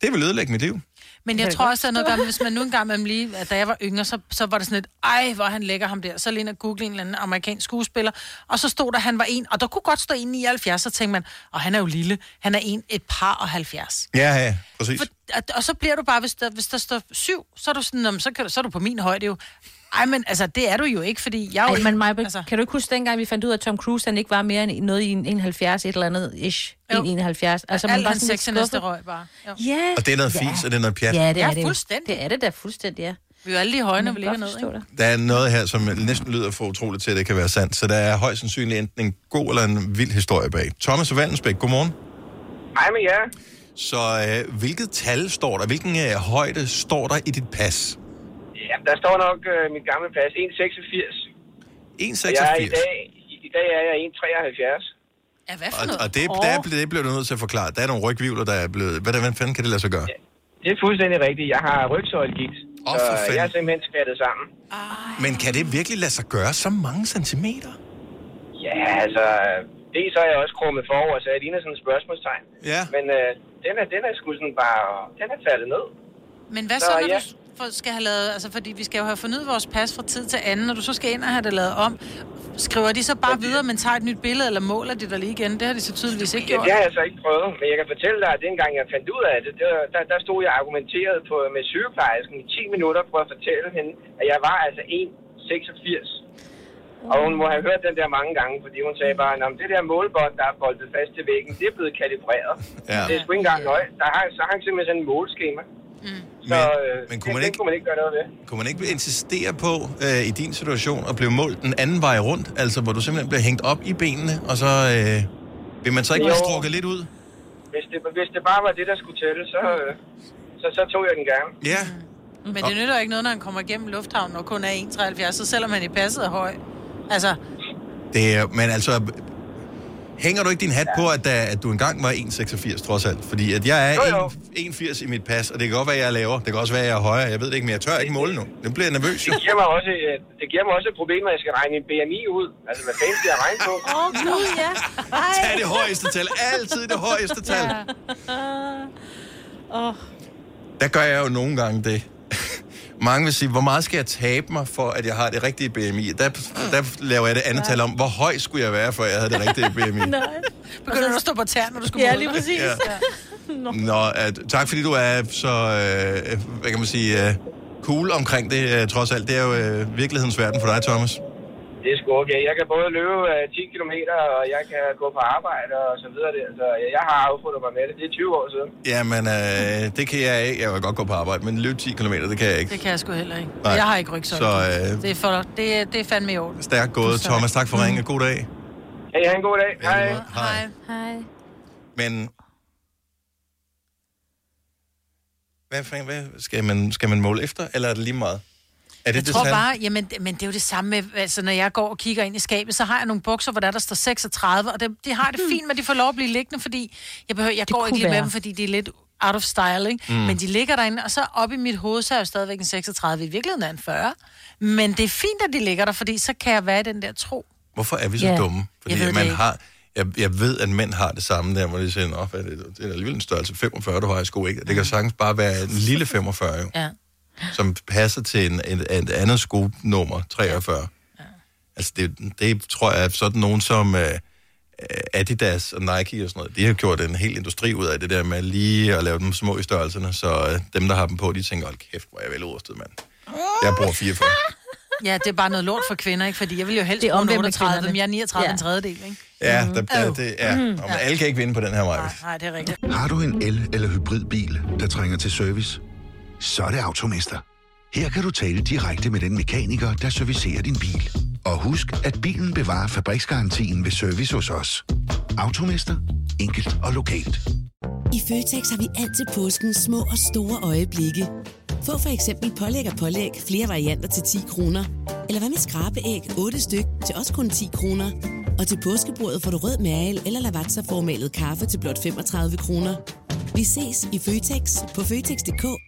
det vil ødelægge mit liv. Men jeg tror også, er noget gammelt, hvis man nu engang med lige, at da jeg var yngre, så, så var det sådan et, ej, hvor han lægger ham der. Så lige og google en eller anden amerikansk skuespiller, og så stod der, han var en, og der kunne godt stå 1,79, så tænkte man, og han er jo lille, han er en, et par og 70. Ja, ja, præcis. For, og, og så bliver du bare, hvis der, hvis der står syv, så er du sådan, "Nå, så, kan du, så er du på min højde jo. Ej, men altså, det er du jo ikke, fordi jeg jo Ej, ikke- men Maja, altså. kan du ikke huske dengang, vi fandt ud af, at Tom Cruise han ikke var mere end noget i en 71, et eller andet ish. Jo. En 71. Altså, Alt man var sådan lidt er næste røg bare. Jo. Ja. Og det er noget fis, og det er noget pjat. Ja, det er Ja, det jo. fuldstændig. Det er det da fuldstændig, ja. Vi er jo alle de høje, når vi ligger ned, ikke? Der er noget her, som næsten lyder for utroligt til, at det kan være sandt. Så der er højst sandsynligt enten en god eller en vild historie bag. Thomas Vandensbæk, godmorgen. Hej med jer. Så øh, hvilket tal står der? Hvilken øh, højde står der i dit pas? Ja, der står nok øh, mit gamle pas, 1,86. 1,86? Og Jeg er i, dag, i, I dag er jeg 1,73. Ja, hvad Og, og det, oh. der, det bliver du nødt til at forklare. Der er nogle rygvivler, der er blevet... Hvad, hvad fanden kan det lade sig gøre? Det er fuldstændig rigtigt. Jeg har rygsøjlegigt. Åh, så for fanden. jeg er simpelthen skvattet sammen. Men kan det virkelig lade sig gøre så mange centimeter? Ja, altså... Dels så er jeg også krummet forover, så jeg ligner sådan et spørgsmålstegn. Ja. Men, øh, den er, den er sgu sådan bare, den er faldet ned. Men hvad så, når du for- skal have lavet... Altså, fordi vi skal jo have fornyet vores pas fra tid til anden, når du så skal ind og have det lavet om. Skriver de så bare videre, men tager et nyt billede, eller måler de der lige igen? Det har de så tydeligvis ikke Ja, gjort. det har jeg så ikke prøvet, men jeg kan fortælle dig, at dengang jeg fandt ud af det, var, der, der stod jeg argumenteret på, med sygeplejersken i 10 minutter for at fortælle hende, at jeg var altså 1,86. Og hun må have hørt den der mange gange, fordi hun sagde bare, at det der målbånd, der er boldet fast til væggen, det er blevet kalibreret. Ja. Det er sgu ikke engang nøje. Der har, så har han simpelthen sådan en måleskema. Mm. Så Men- øh, men kunne man det, ikke- kunne man ikke gøre noget ved. Kunne man ikke insistere på øh, i din situation at blive målt den anden vej rundt? Altså, hvor du simpelthen bliver hængt op i benene, og så øh, vil man så ikke blive Jo. strukket lidt ud? Hvis det, hvis det bare var det, der skulle tælle, så, øh, så, så tog jeg den gerne. Ja. Men det nytter jo ikke noget, når han kommer igennem lufthavnen og kun er 1,73, så selvom han i passet er høj. Altså, Det er, men altså, hænger du ikke din hat på, at, at du engang var 1,86 trods alt? Fordi at jeg er Jo, jo. 1,80 i mit pas, og det kan godt være, at jeg er lavere. Det kan også være, at jeg er højere. Jeg ved det ikke, men jeg tør ikke måle nu. Nu bliver jeg nervøs. Jo. Det giver mig også, øh, det giver mig også et problem, når jeg skal regne min BMI ud. Altså, hvad fanden skal jeg regne på? Åh, oh, gud, ja. Ej. Tag det højeste tal. Altid det højeste tal. Åh. Der gør jeg jo nogle gange det. Mange vil sige, hvor meget skal jeg tabe mig, for at jeg har det rigtige BMI? Der, der laver jeg det andet tal om, hvor høj skulle jeg være, for at jeg havde det rigtige BMI? Nej. Begynder du at stå på tær, når du skal Ja, lige præcis. Ja. Nå, at, tak fordi du er så, øh, hvad kan man sige, øh, cool omkring det, øh, trods alt. Det er jo øh, virkelighedens verden for dig, Thomas. Det er sgu okay. Jeg kan både løbe øh, 10 km, og jeg kan gå på arbejde og så videre. Der. Så jeg- jeg har affundet mig med det. Det er 20 år siden. Jamen, øh, det kan jeg ikke. Jeg vil godt gå på arbejde, men løbe 10 km, det kan jeg ikke. Det kan jeg sgu heller ikke. Nej. Jeg har ikke rygsøjle. Så, øh, Det er, for, det, er, det er fandme i orden. Stærkt gået, Thomas. Tak for Mm. ringen. God dag. Hey, have en god dag. Hej. Hej. Hej. Men... Hvad, fanden- hvad skal, man, skal man måle efter, eller er det lige meget? Er det Jeg det tror bare, jamen, men det er jo det samme med, altså når jeg går og kigger ind i skabet, så har jeg nogle bukser, hvor der, der står 36, og det, de har det fint med, at de får lov at blive liggende, fordi jeg, behøver, jeg Det går ikke lige med dem, fordi de er lidt out of style, ikke? Mm. Mm. Men de ligger derinde, og så op i mit hoved, så er jeg jo stadigvæk en 36, i virkeligheden er en 40. Men det er fint, at de ligger der, fordi så kan jeg være i den der tro. Hvorfor er vi så Ja. dumme? Fordi Jeg ved det man ikke. har... Jeg, jeg ved, at mænd har det samme der, hvor de siger, at det, det er alligevel en størrelse 45, du har i sko, ikke? Det kan sagtens bare være en lille 45, jo, Ja. Som passer til en, en, et andet skonummer, 43. Ja. Altså, det, det tror jeg er sådan nogen som uh, Adidas og Nike og sådan noget, de har gjort en hel industri ud af det der med lige at lave dem små i størrelserne, så uh, dem, der har dem på, de tænker, hold kæft, hvor er jeg vel overstået, mand. Jeg bruger 44. Ja, det er bare noget lort for kvinder, ikke? Fordi jeg vil jo helst Det bruge en omvendt med 38, kvinderne. men jeg er 39 Ja. en tredjedel, ikke? Ja, der, der, det, ja. Mm. Og, men alle kan ikke vinde på den her vej. Nej, det er rigtigt. Har du en el- eller hybridbil, der trænger til service? Så er det Automester. Her kan du tale direkte med den mekaniker, der servicerer din bil. Og husk, at bilen bevarer fabriksgarantien ved service hos os. Automester. Enkelt og lokalt. I Føtex har vi altid påsken små og store øjeblikke. Få for eksempel pålæg og pålæg flere varianter til 10 kroner. Eller hvad med skrabeæg 8 styk til også kun 10 kroner. Og til påskebordet får du rød mal eller lavatserformalet kaffe til blot 35 kroner. Vi ses i Føtex på Føtex.dk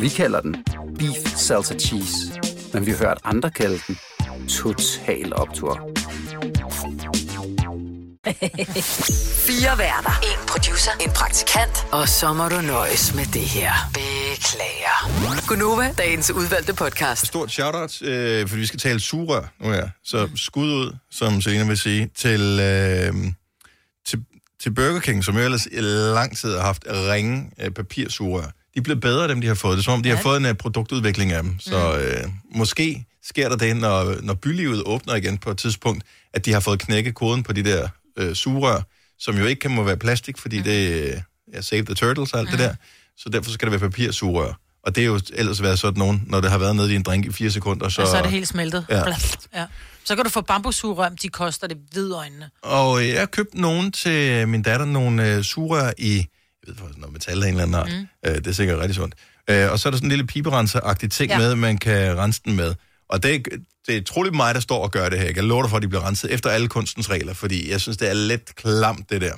Vi kalder den Beef Salsa Cheese, men vi har hørt andre kalde den Total Optor. Fire værter. En producer. En praktikant. Og så må du nøjes med det her. Beklager. Gunova, dagens udvalgte podcast. Stort shout-out, øh, fordi vi skal tale sugerør nu her. Så skud ud, som Selina vil sige, til, øh, til, til Burger King, som jo ellers i lang tid har haft ringe øh, papirsugerør. De er blevet bedre, dem de har fået. Det er som om, de har fået en øh, produktudvikling af dem. Så øh, måske sker der det, når, når bylivet åbner igen på et tidspunkt, at de har fået knækket koden på de der øh, sugerør, som jo ikke kan må være plastik, fordi det er ja, save the turtles og alt det der. Så derfor skal det være papirsugerør. Og det er jo ellers været sådan nogen, når det har været nede i en drink i fire sekunder. Så, og så er det helt smeltet. Ja. Ja. ja. Så kan du få bambussugerør, de koster det hvide øjnene. Og jeg købte nogen til min datter, nogle øh, sugerør i jeg ved faktisk noget metal af en eller anden art. Mm. Øh, det er sikkert rigtig sundt. Øh, og så er der sådan en lille piberenser-agtig ting Ja. med, man kan rense den med. Og det, er- det er troligt mig, der står og gør det her. Jeg kan love dig for, at de bliver renset efter alle kunstens regler, fordi jeg synes, det er lidt klamt, det der.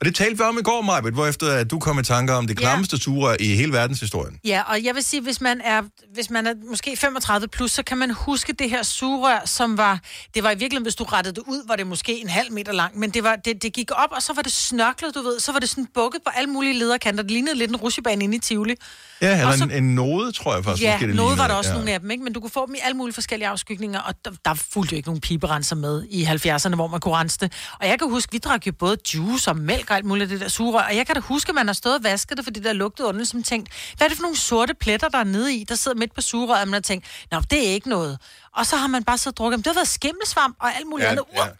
Og det talte vi om i går, Majbet, hvor efter at du kom i tanker om det klammeste sugerør i hele verdenshistorien. Ja, og jeg vil sige, hvis man er, hvis man er måske 35 plus, så kan man huske det her sugerør, som var, det var i virkeligheden, hvis du rettede det ud, var det måske en halv meter lang, men det, var, det, det gik op, og så var det snørklet, du ved, så var det sådan bukket på alle mulige lederkanter. Det lignede lidt en rusjebane inde i Tivoli. Ja, eller Og så- en, en node, tror jeg faktisk. Ja, måske, det noget var der også ja. nogle af dem, ikke? men du kunne få dem i alle mulige forskellige afskygninger, og der, der fulgte jo ikke nogen piberenser med i 70'erne, hvor man kunne rense det. Og jeg kan huske, vi drak jo både juice og mælk og alt muligt det der sugerør, og jeg kan da huske, at man har stået og vasket det, fordi der lugtede underligt, som tænkt, hvad er det for nogle sorte pletter, der er nede i, der sidder midt på sugerøret, og man har tænkt, nå, det er ikke noget. Og så har man bare og drukket, det har været skimmelsvamp og alt muligt Ja, andet. ja. Ja.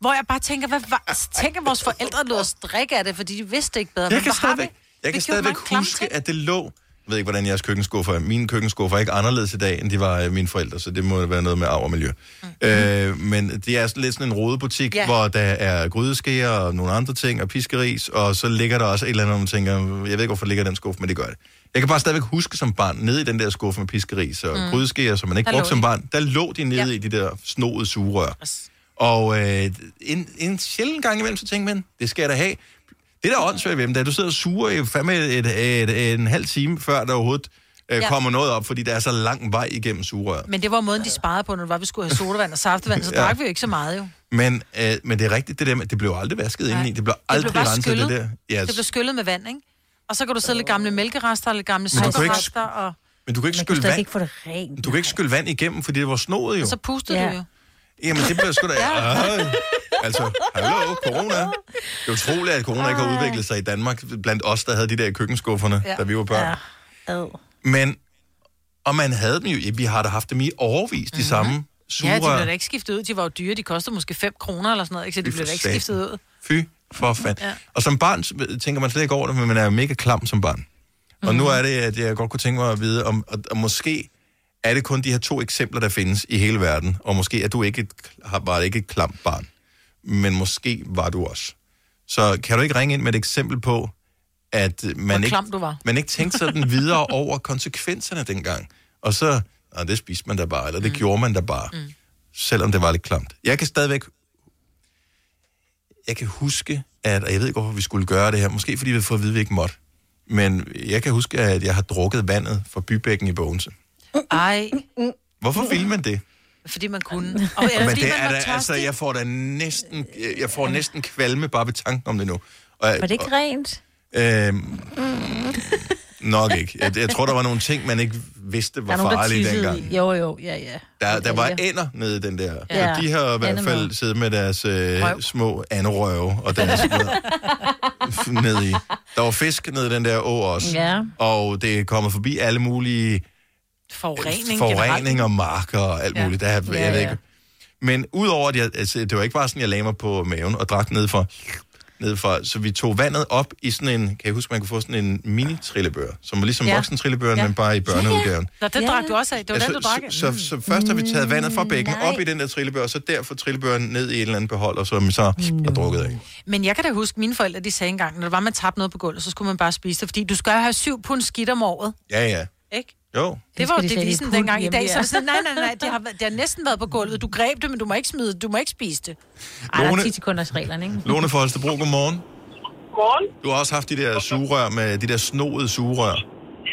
Hvor jeg bare tænker, hvad, hvad tænker vores forældre lod os drikke af det, fordi de vidste ikke bedre. Jeg kan stadigvæk, jeg kan stadigvæk huske, at det lå... Jeg ved ikke, hvordan jeres køkkenskuffer er. Mine køkkenskuffer er ikke anderledes i dag, end de var øh, mine forældre, så det må være noget med arv og miljø. Mm. Øh, men det er sådan lidt sådan en rodebutik, Ja. ja. hvor der er grydeskeer og nogle andre ting, og piskeris, og så ligger der også et eller andet, hvor man tænker, jeg ved ikke, hvorfor ligger den skuffe, men det gør det. Jeg kan bare stadigvæk huske som barn, nede i den der skuffe med piskeris og Mm. grydeskeer, som man ikke Der lå brugte som de. barn, der lå de nede Ja. i de der snoede sugerør. Og øh, en, en sjældent gang imellem, så tænker man, det skal jeg da have. Det der er åndssvagt ved dem, da du sidder og suger i fandme et, et, et, en halv time, før der overhovedet øh, Ja. kommer noget op, fordi der er så lang vej igennem sugerøret. Men det var måden, de sparede på, når det var, vi skulle have sodavand og saftevand, så Ja. drak vi jo ikke så meget jo. Men, øh, men det er rigtigt, det der med, det blev aldrig vasket indeni. Det blev Det aldrig blev bare renset, det skyllet. der. Yes. Det blev skyllet med vand, ikke? Og så kan du sidde lidt gamle mælkerester, lidt gamle ikke- sukkerrester, og Men du kan ikke skylle vand. ikke få det rent. Du kan ikke skylle vand igennem, fordi det var snoet jo. så pustede Ja. du jo. Jamen, det bliver sgu da... ja. Altså, hallo, corona. Det er utroligt, at corona ikke har udviklet sig i Danmark, blandt os, der havde de der i køkkenskufferne, Ja. da vi var børn. Ja. Men, og man havde dem jo, vi har da haft dem i overvis, de samme Ja, de blev da ikke skiftet ud. De var jo dyre. De kostede måske 5 kroner eller sådan noget, ikke? Så de blev da ikke skiftet ud. Fy for fanden. Ja. Og som barn tænker man slet ikke over det, men man er jo mega klam som barn. Og Mhm. nu er det, at jeg godt kunne tænke mig at vide, om og, og måske er det kun de her to eksempler, der findes i hele verden, og måske er du ikke et, har- var ikke et klamt barn, men måske var du også. Så kan du ikke ringe ind med et eksempel på, at man ikke, man ikke tænkte sådan videre over konsekvenserne dengang. Og så, nej, det spiste man da bare, eller det mm. gjorde man da bare, mm. selvom det var lidt klamt. Jeg kan stadigvæk jeg kan huske, at, og jeg ved ikke, hvorfor vi skulle gøre det her, måske fordi vi har fået at vide, at vi ikke måtte, men jeg kan huske, at jeg har drukket vandet fra bybækken i Bogense. Ej, Hvorfor vil man det? fordi man kunne. Og, eller Men fordi det man er da, altså, jeg får da næsten, jeg får næsten kvalme bare ved tanken om det nu. Og, Var det ikke rent? Øhm, nok ikke. Jeg, jeg tror, der var nogle ting, man ikke vidste Der var er nogen, der farlige dengang. i. Jo, jo, ja, ja. Der, der var Ja. ender nede i den der. Ja. Ja. De har i hvert fald siddet med deres øh, Røv. små anerøve og deres ned i. Der var fisk nede i den der å også. Ja. Og det er kommet forbi alle mulige Forurening, forurening og marker og alt Ja. muligt. Der, er- Ja, jeg ved ja. ikke. Men udover at jeg, altså, det var ikke bare sådan, jeg lagde mig på maven og drak ned for nedefra. Så vi tog vandet op i sådan en, kan jeg huske, man kunne få sådan en mini-trillebør, som var ligesom Ja. ja. voksen-trillebøren, Ja. ja. men bare i børneudgaven. Nå, det Ja. drak du også af. Det var den, du drak så, så, så først har vi taget vandet fra bækken Nej. op i den der trillebør, og så derfor trillebøren ned i en eller anden beholder, som vi så har drukket af. Men jeg kan da huske, mine forældre, de sagde engang, når det var, man tabte noget på gulvet, så skulle man bare spise det, fordi du skal have syv pund skidt om året, Ja, ja. ikke? Jo. Det var jo i devisen dengang. I dag, så er ja. det sådan, nej, nej, nej, det har, det har næsten været på gulvet. Du greb det, men du må ikke smide det. Du må ikke spise det. Ej, der er Lone- 10 sekunders reglerne, ikke? Lone for Holstebro, godmorgen. Morgen. Du har også haft de der sugerør med de der snoede sugerør.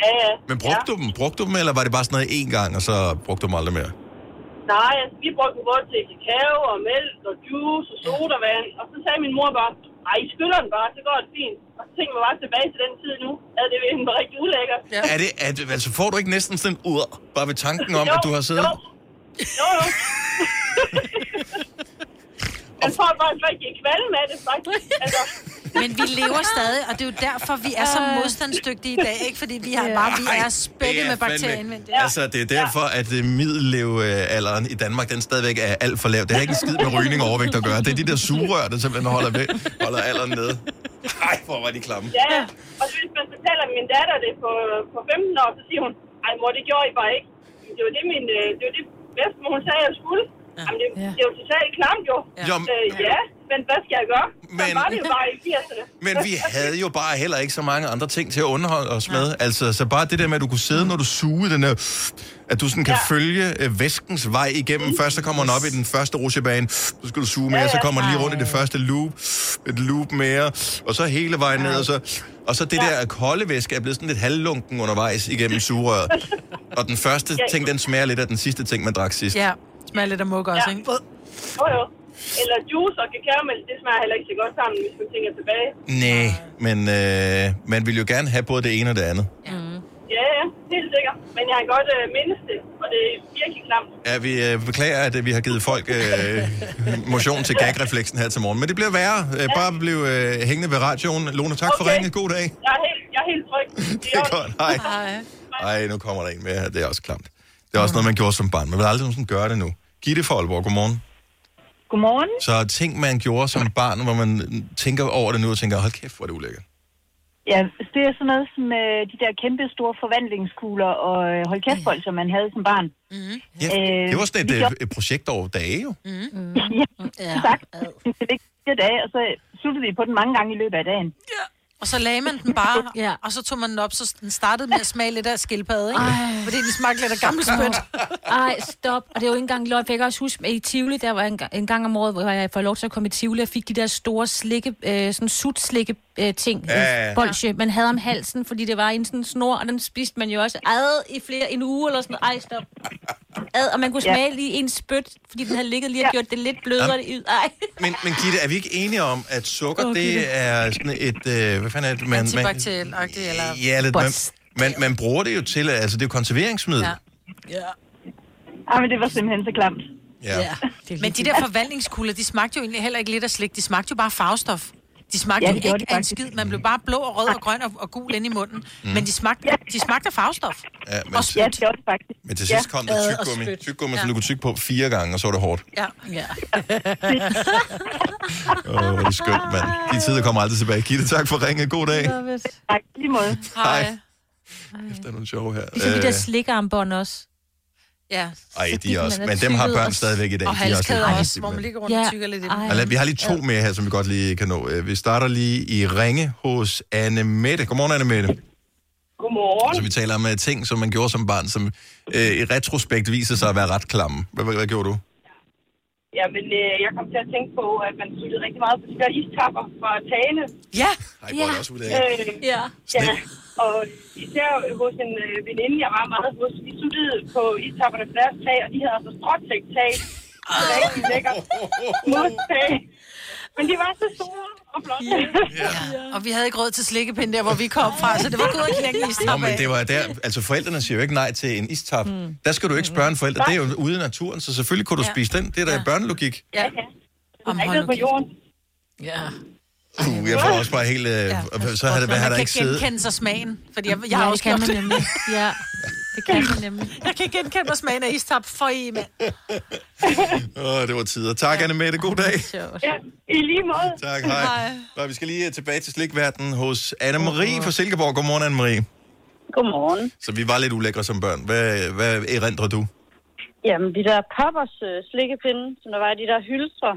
Ja, ja. Men brugte du dem? Brugte du dem, eller var det bare sådan noget én gang, og så brugte du dem aldrig mere? Nej, altså, vi brugte den både til kakao og mælk og juice og sodavand. Og så sagde min mor bare, ej, I skyller den bare, så går det fint. Og så tænker man bare tilbage til den tid nu. At det var rigtig ulækker. Ja. Er det, er det, altså får du ikke næsten sådan ud, bare ved tanken om, Jo, at du har siddet... Jo, jo. jo. Man får bare rigtig kvalme af det, faktisk. Altså, Men vi lever stadig, og det er jo derfor, vi er så modstandsdygtige i dag, ikke? Fordi vi, har bare, vi er spækket med bakterier indvendigt. Altså, det er derfor, at uh, middellevealderen i Danmark, den stadigvæk er alt for lav. Det har ikke en skid med rygning og overvægt at gøre. Det er de der sugerør, der simpelthen holder, ved, holder alderen nede. Ej, hvor var de klamme. ja, og så hvis man fortæller min datter det på, på 15 år, så siger hun, ej mor, det gjorde I bare ikke. Men Det var det, min, øh, det var det bedstemor, hun sagde, jeg skulle. Jamen, det, det er jo totalt klamt, jo. Jo, Øh, ja, men hvad skal jeg gøre? Så Men- var det jo bare i 80'erne. Men vi havde jo bare heller ikke så mange andre ting til at underholde os med. Altså, så bare det der med, at du kunne sidde, når du sugede den der... At du sådan kan ja. følge øh, væskens vej igennem. Først så kommer den op i den første rutsjebane, så skal du suge mere, Ja, ja. så kommer den lige rundt i det første loop, et loop mere, og så hele vejen ned, og så, og så det der kolde væske er blevet sådan lidt halvlunken undervejs igennem sugerøret. Og den første ting, den smager lidt af den sidste ting, man drak sidst. Ja, smager lidt af mug også, ikke? Jo, jo. Eller juice og kakaomælk, det smager heller ikke så godt sammen, hvis man tænker tilbage. Nej, men øh, man vil jo gerne have både det ene og det andet. Ja, ja, helt sikkert. Men jeg har godt øh, mindes det, og det er virkelig klamt. Ja, vi øh, beklager, at øh, vi har givet folk øh, motion til gagrefleksen her til morgen. Men det bliver værre. Øh, bare bliv øh, hængende ved radioen. Lone, tak for Okay. ringet. God dag. Jeg er helt, jeg er helt tryg. Det er godt. Hej. Ej, nu kommer der en mere her. Det er også klamt. Det er også noget, man gjorde som barn. Man vil aldrig nogensinde gøre det nu. Gitte for Aalborg, godmorgen. Godmorgen. Så ting, man gjorde som barn, hvor man tænker over det nu og tænker, hold kæft, hvor er det ulækkert. Ja, det er sådan noget som øh, de der kæmpe store forvandlingskugler og øh, hold kæft som man havde som barn. Mm. Ja, Øh, det var sådan et, gjorde- øh, et projekt over dage, jo. Mm. ja, sagt. Det fire dage, og så sluttede vi på den mange gange i løbet af dagen. Ja. Og så lagde man den bare, ja. og så tog man den op, så den startede med at smage lidt af skildpadde, ikke? Ej. Fordi den smagte lidt af gammel spyt. Ej, stop. Og det er jo ikke engang løgn. for Jeg kan også huske, at i Tivoli, der var en, gang- en gang om året, hvor jeg får lov til at komme i Tivoli, og fik de der store slikke, øh, sådan sutslikke øh, ting, Ja, ja, ja. øh, bolsje, man havde om halsen, fordi det var en sådan snor, og den spiste man jo også ad i flere, en uge eller sådan noget. Ej, stop. Ad, og man kunne Ja. smage lige en spyt, fordi den havde ligget lige og gjort det lidt blødere ud. Ej. Men, men Gitte, er vi ikke enige om, at sukker, Åh, det er sådan et... Øh, hvad fanden er det? Man, man, Antibakteriel-agtigt, eller... ja, lidt, man, man, man bruger det jo til, altså det er jo konserveringsmiddel. Ja. Ja. Ej, men det var simpelthen så klamt. Ja. ja. Men de der forvandlingskugler, de smagte jo egentlig heller ikke lidt af slik. De smagte jo bare farvestof. De smagte Ja, ja, det ikke af en skid. Man blev bare blå og rød og grøn og, og gul ind i munden. Mm. Men de smagte, de smagte af farvestof. Ja, men, Og Ja, det gjorde det faktisk. men til sidst kom der Ad og tyggegummi, tyggegummi Ja. som du kunne tygge på fire gange, og så var det hårdt. Ja. ja. Åh, oh, hvor er det skønt, mand. De tider kommer aldrig tilbage. Gitte, tak for ringe. God dag. Tak, lige måde. Hej. Efter nogle sjove her. Ligesom de der Øh, slikarmbånd også. Ja. Ej, de er også, men dem har børn stadigvæk i dag. Og De er også lidt også, hvor man ligger rundt Ja. og tykker lidt lad- Vi har lige to mere her, som vi godt lige kan nå. Øh, Vi starter lige i Ringe hos Anne Mette. Godmorgen, Anne Mette. Godmorgen. Så vi taler om øh, ting, som man gjorde som barn, som øh, i retrospekt viser sig at være ret klamme. Hvad, hvad, hvad gjorde du? Ja, men øh, jeg kom til at tænke på, at man suttede rigtig meget på de der istapper fra tagene. Ja. Ej, hvor er det også ulækkert. Øh, Ja. ja. Og især hos en øh, veninde, jeg var meget hos, de suttede på istapperne på deres tag, og de havde altså stråtægt tag. Det var rigtig lækkert. Modtag. Men de var så store og. Ja. Og vi havde ikke råd til slikkepinde der, hvor vi kom fra, så det var gået at knække Nå, istap men det var der, altså forældrene siger jo ikke nej til en istap. Mm. Der skal du ikke spørge en forælder. Det er jo ude i naturen, så selvfølgelig kunne du Ja. spise den. Det er da ja. børnelogik. Ja. Om ikke på jorden. Ja. Uh, jeg får også bare helt... Øh, ja. Så har det, hvad har man der kan ikke siddet... genkende sig smagen, fordi jeg, jeg Ja, har også kan man nemlig. Ja, det kan man nemlig. Jeg kan genkende mig smagen af istap for i, mand. Åh, det var tider. Tak, ja. Anne Mette. God dag. Ja, i lige måde. Tak, hej. hej. Nå, vi skal lige øh, tilbage til slikverdenen hos Anne-Marie fra Silkeborg. Godmorgen, Anne-Marie. Godmorgen. Så vi var lidt ulækre som børn. Hvad, hvad erindrer du? Jamen, de der poppers øh, slikkepinde, som der var de der hylstre,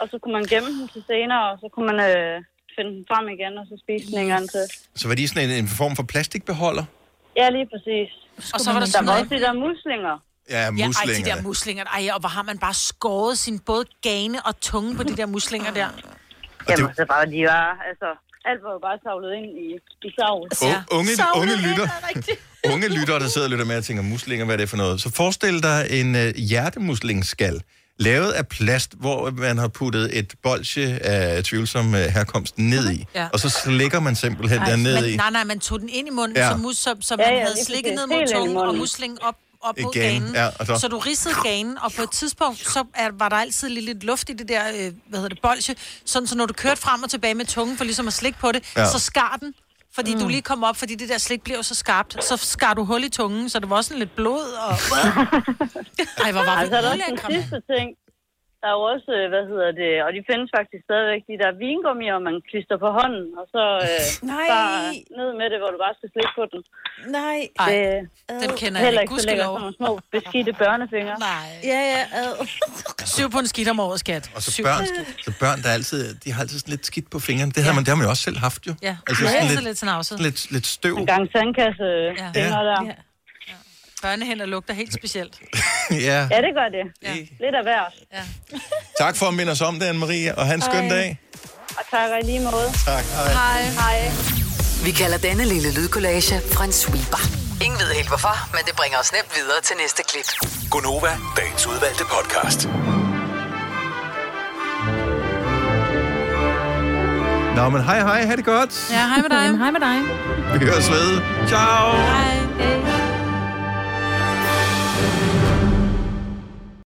og så kunne man gemme dem til senere, og så kunne man øh, finde den frem igen, og så spise den en gang til. Så var de sådan en, en form for plastikbeholder? Ja, lige præcis. Og så var der der sådan var noget- også de der muslinger. Ja, Ja, ej, de muslinger. der muslinger. Ej, og hvor har man bare skåret sin både gane og tunge på de der muslinger der. Jamen, så bare, de var, altså, alt var jo bare savlet ind i, i savl. U- unge, unge lytter. unge lytter, der sidder og lytter med og tænker, muslinger, hvad er det for noget? Så forestil dig en uh, hjertemuslingsskal, lavet af plast, hvor man har puttet et bolsje af tvivlsom uh, herkomst ned i. Ja. Og så slikker man simpelthen Ej, den ned men, i. nej, nej, man tog den ind i munden, Ja. så, mus, så, så Ja, man ja, havde slikket ned mod tungen og muslingen op, op mod ganen, ja, og så- så... du ridsede ganen, og på et tidspunkt, så er, var der altid lidt, lidt luft i det der, øh, hvad hedder det, bolsje, sådan så når du kørte frem og tilbage med tungen for ligesom at slikke på det, ja. så skar den, fordi mm. du lige kom op, fordi det der slik bliver jo så skarpt. Så skar du hul i tungen, så det var også sådan lidt blod og... Ej, hvor var vi Altså, er ulækre, sidste ting. Der er jo også, øh, hvad hedder det, og de findes faktisk stadigvæk, de der vingummier, man klister på hånden, og så øh, Nej. bare ned med det, hvor du bare skal slikke på den. Nej. Det, dem kender jeg heller ikke. ikke så sådan nogle små beskidte børnefingre. Nej. Ja, ja. Ad. Syv på en skidt om året, skat. Og så Syv. børn, så børn, der er altid, de har altid sådan lidt skidt på fingrene. Det, havde man, det har man jo også selv haft jo. Ja, Altså ja sådan altid lidt- lidt. Lidt, lidt støv. En gang sandkasse Ja. fingre der. Ja. Børnehænder lugter helt specielt. ja. Ja, det gør det. Ja. Lidt af hver. Ja. Tak for at minde os om det, Anne-Marie, og have en skøn Hej. dag. Og tak og i lige måde. Tak, hej. Hej. Hej. Vi kalder denne lille lydkollage en sweeper. Ingen ved helt hvorfor, men det bringer os nemt videre til næste klip. Gonova, dagens udvalgte podcast. Nå, men hej hej, ha' det godt. Ja, hej med dig. Hej med dig. Vi høres ved. Ciao. Hej.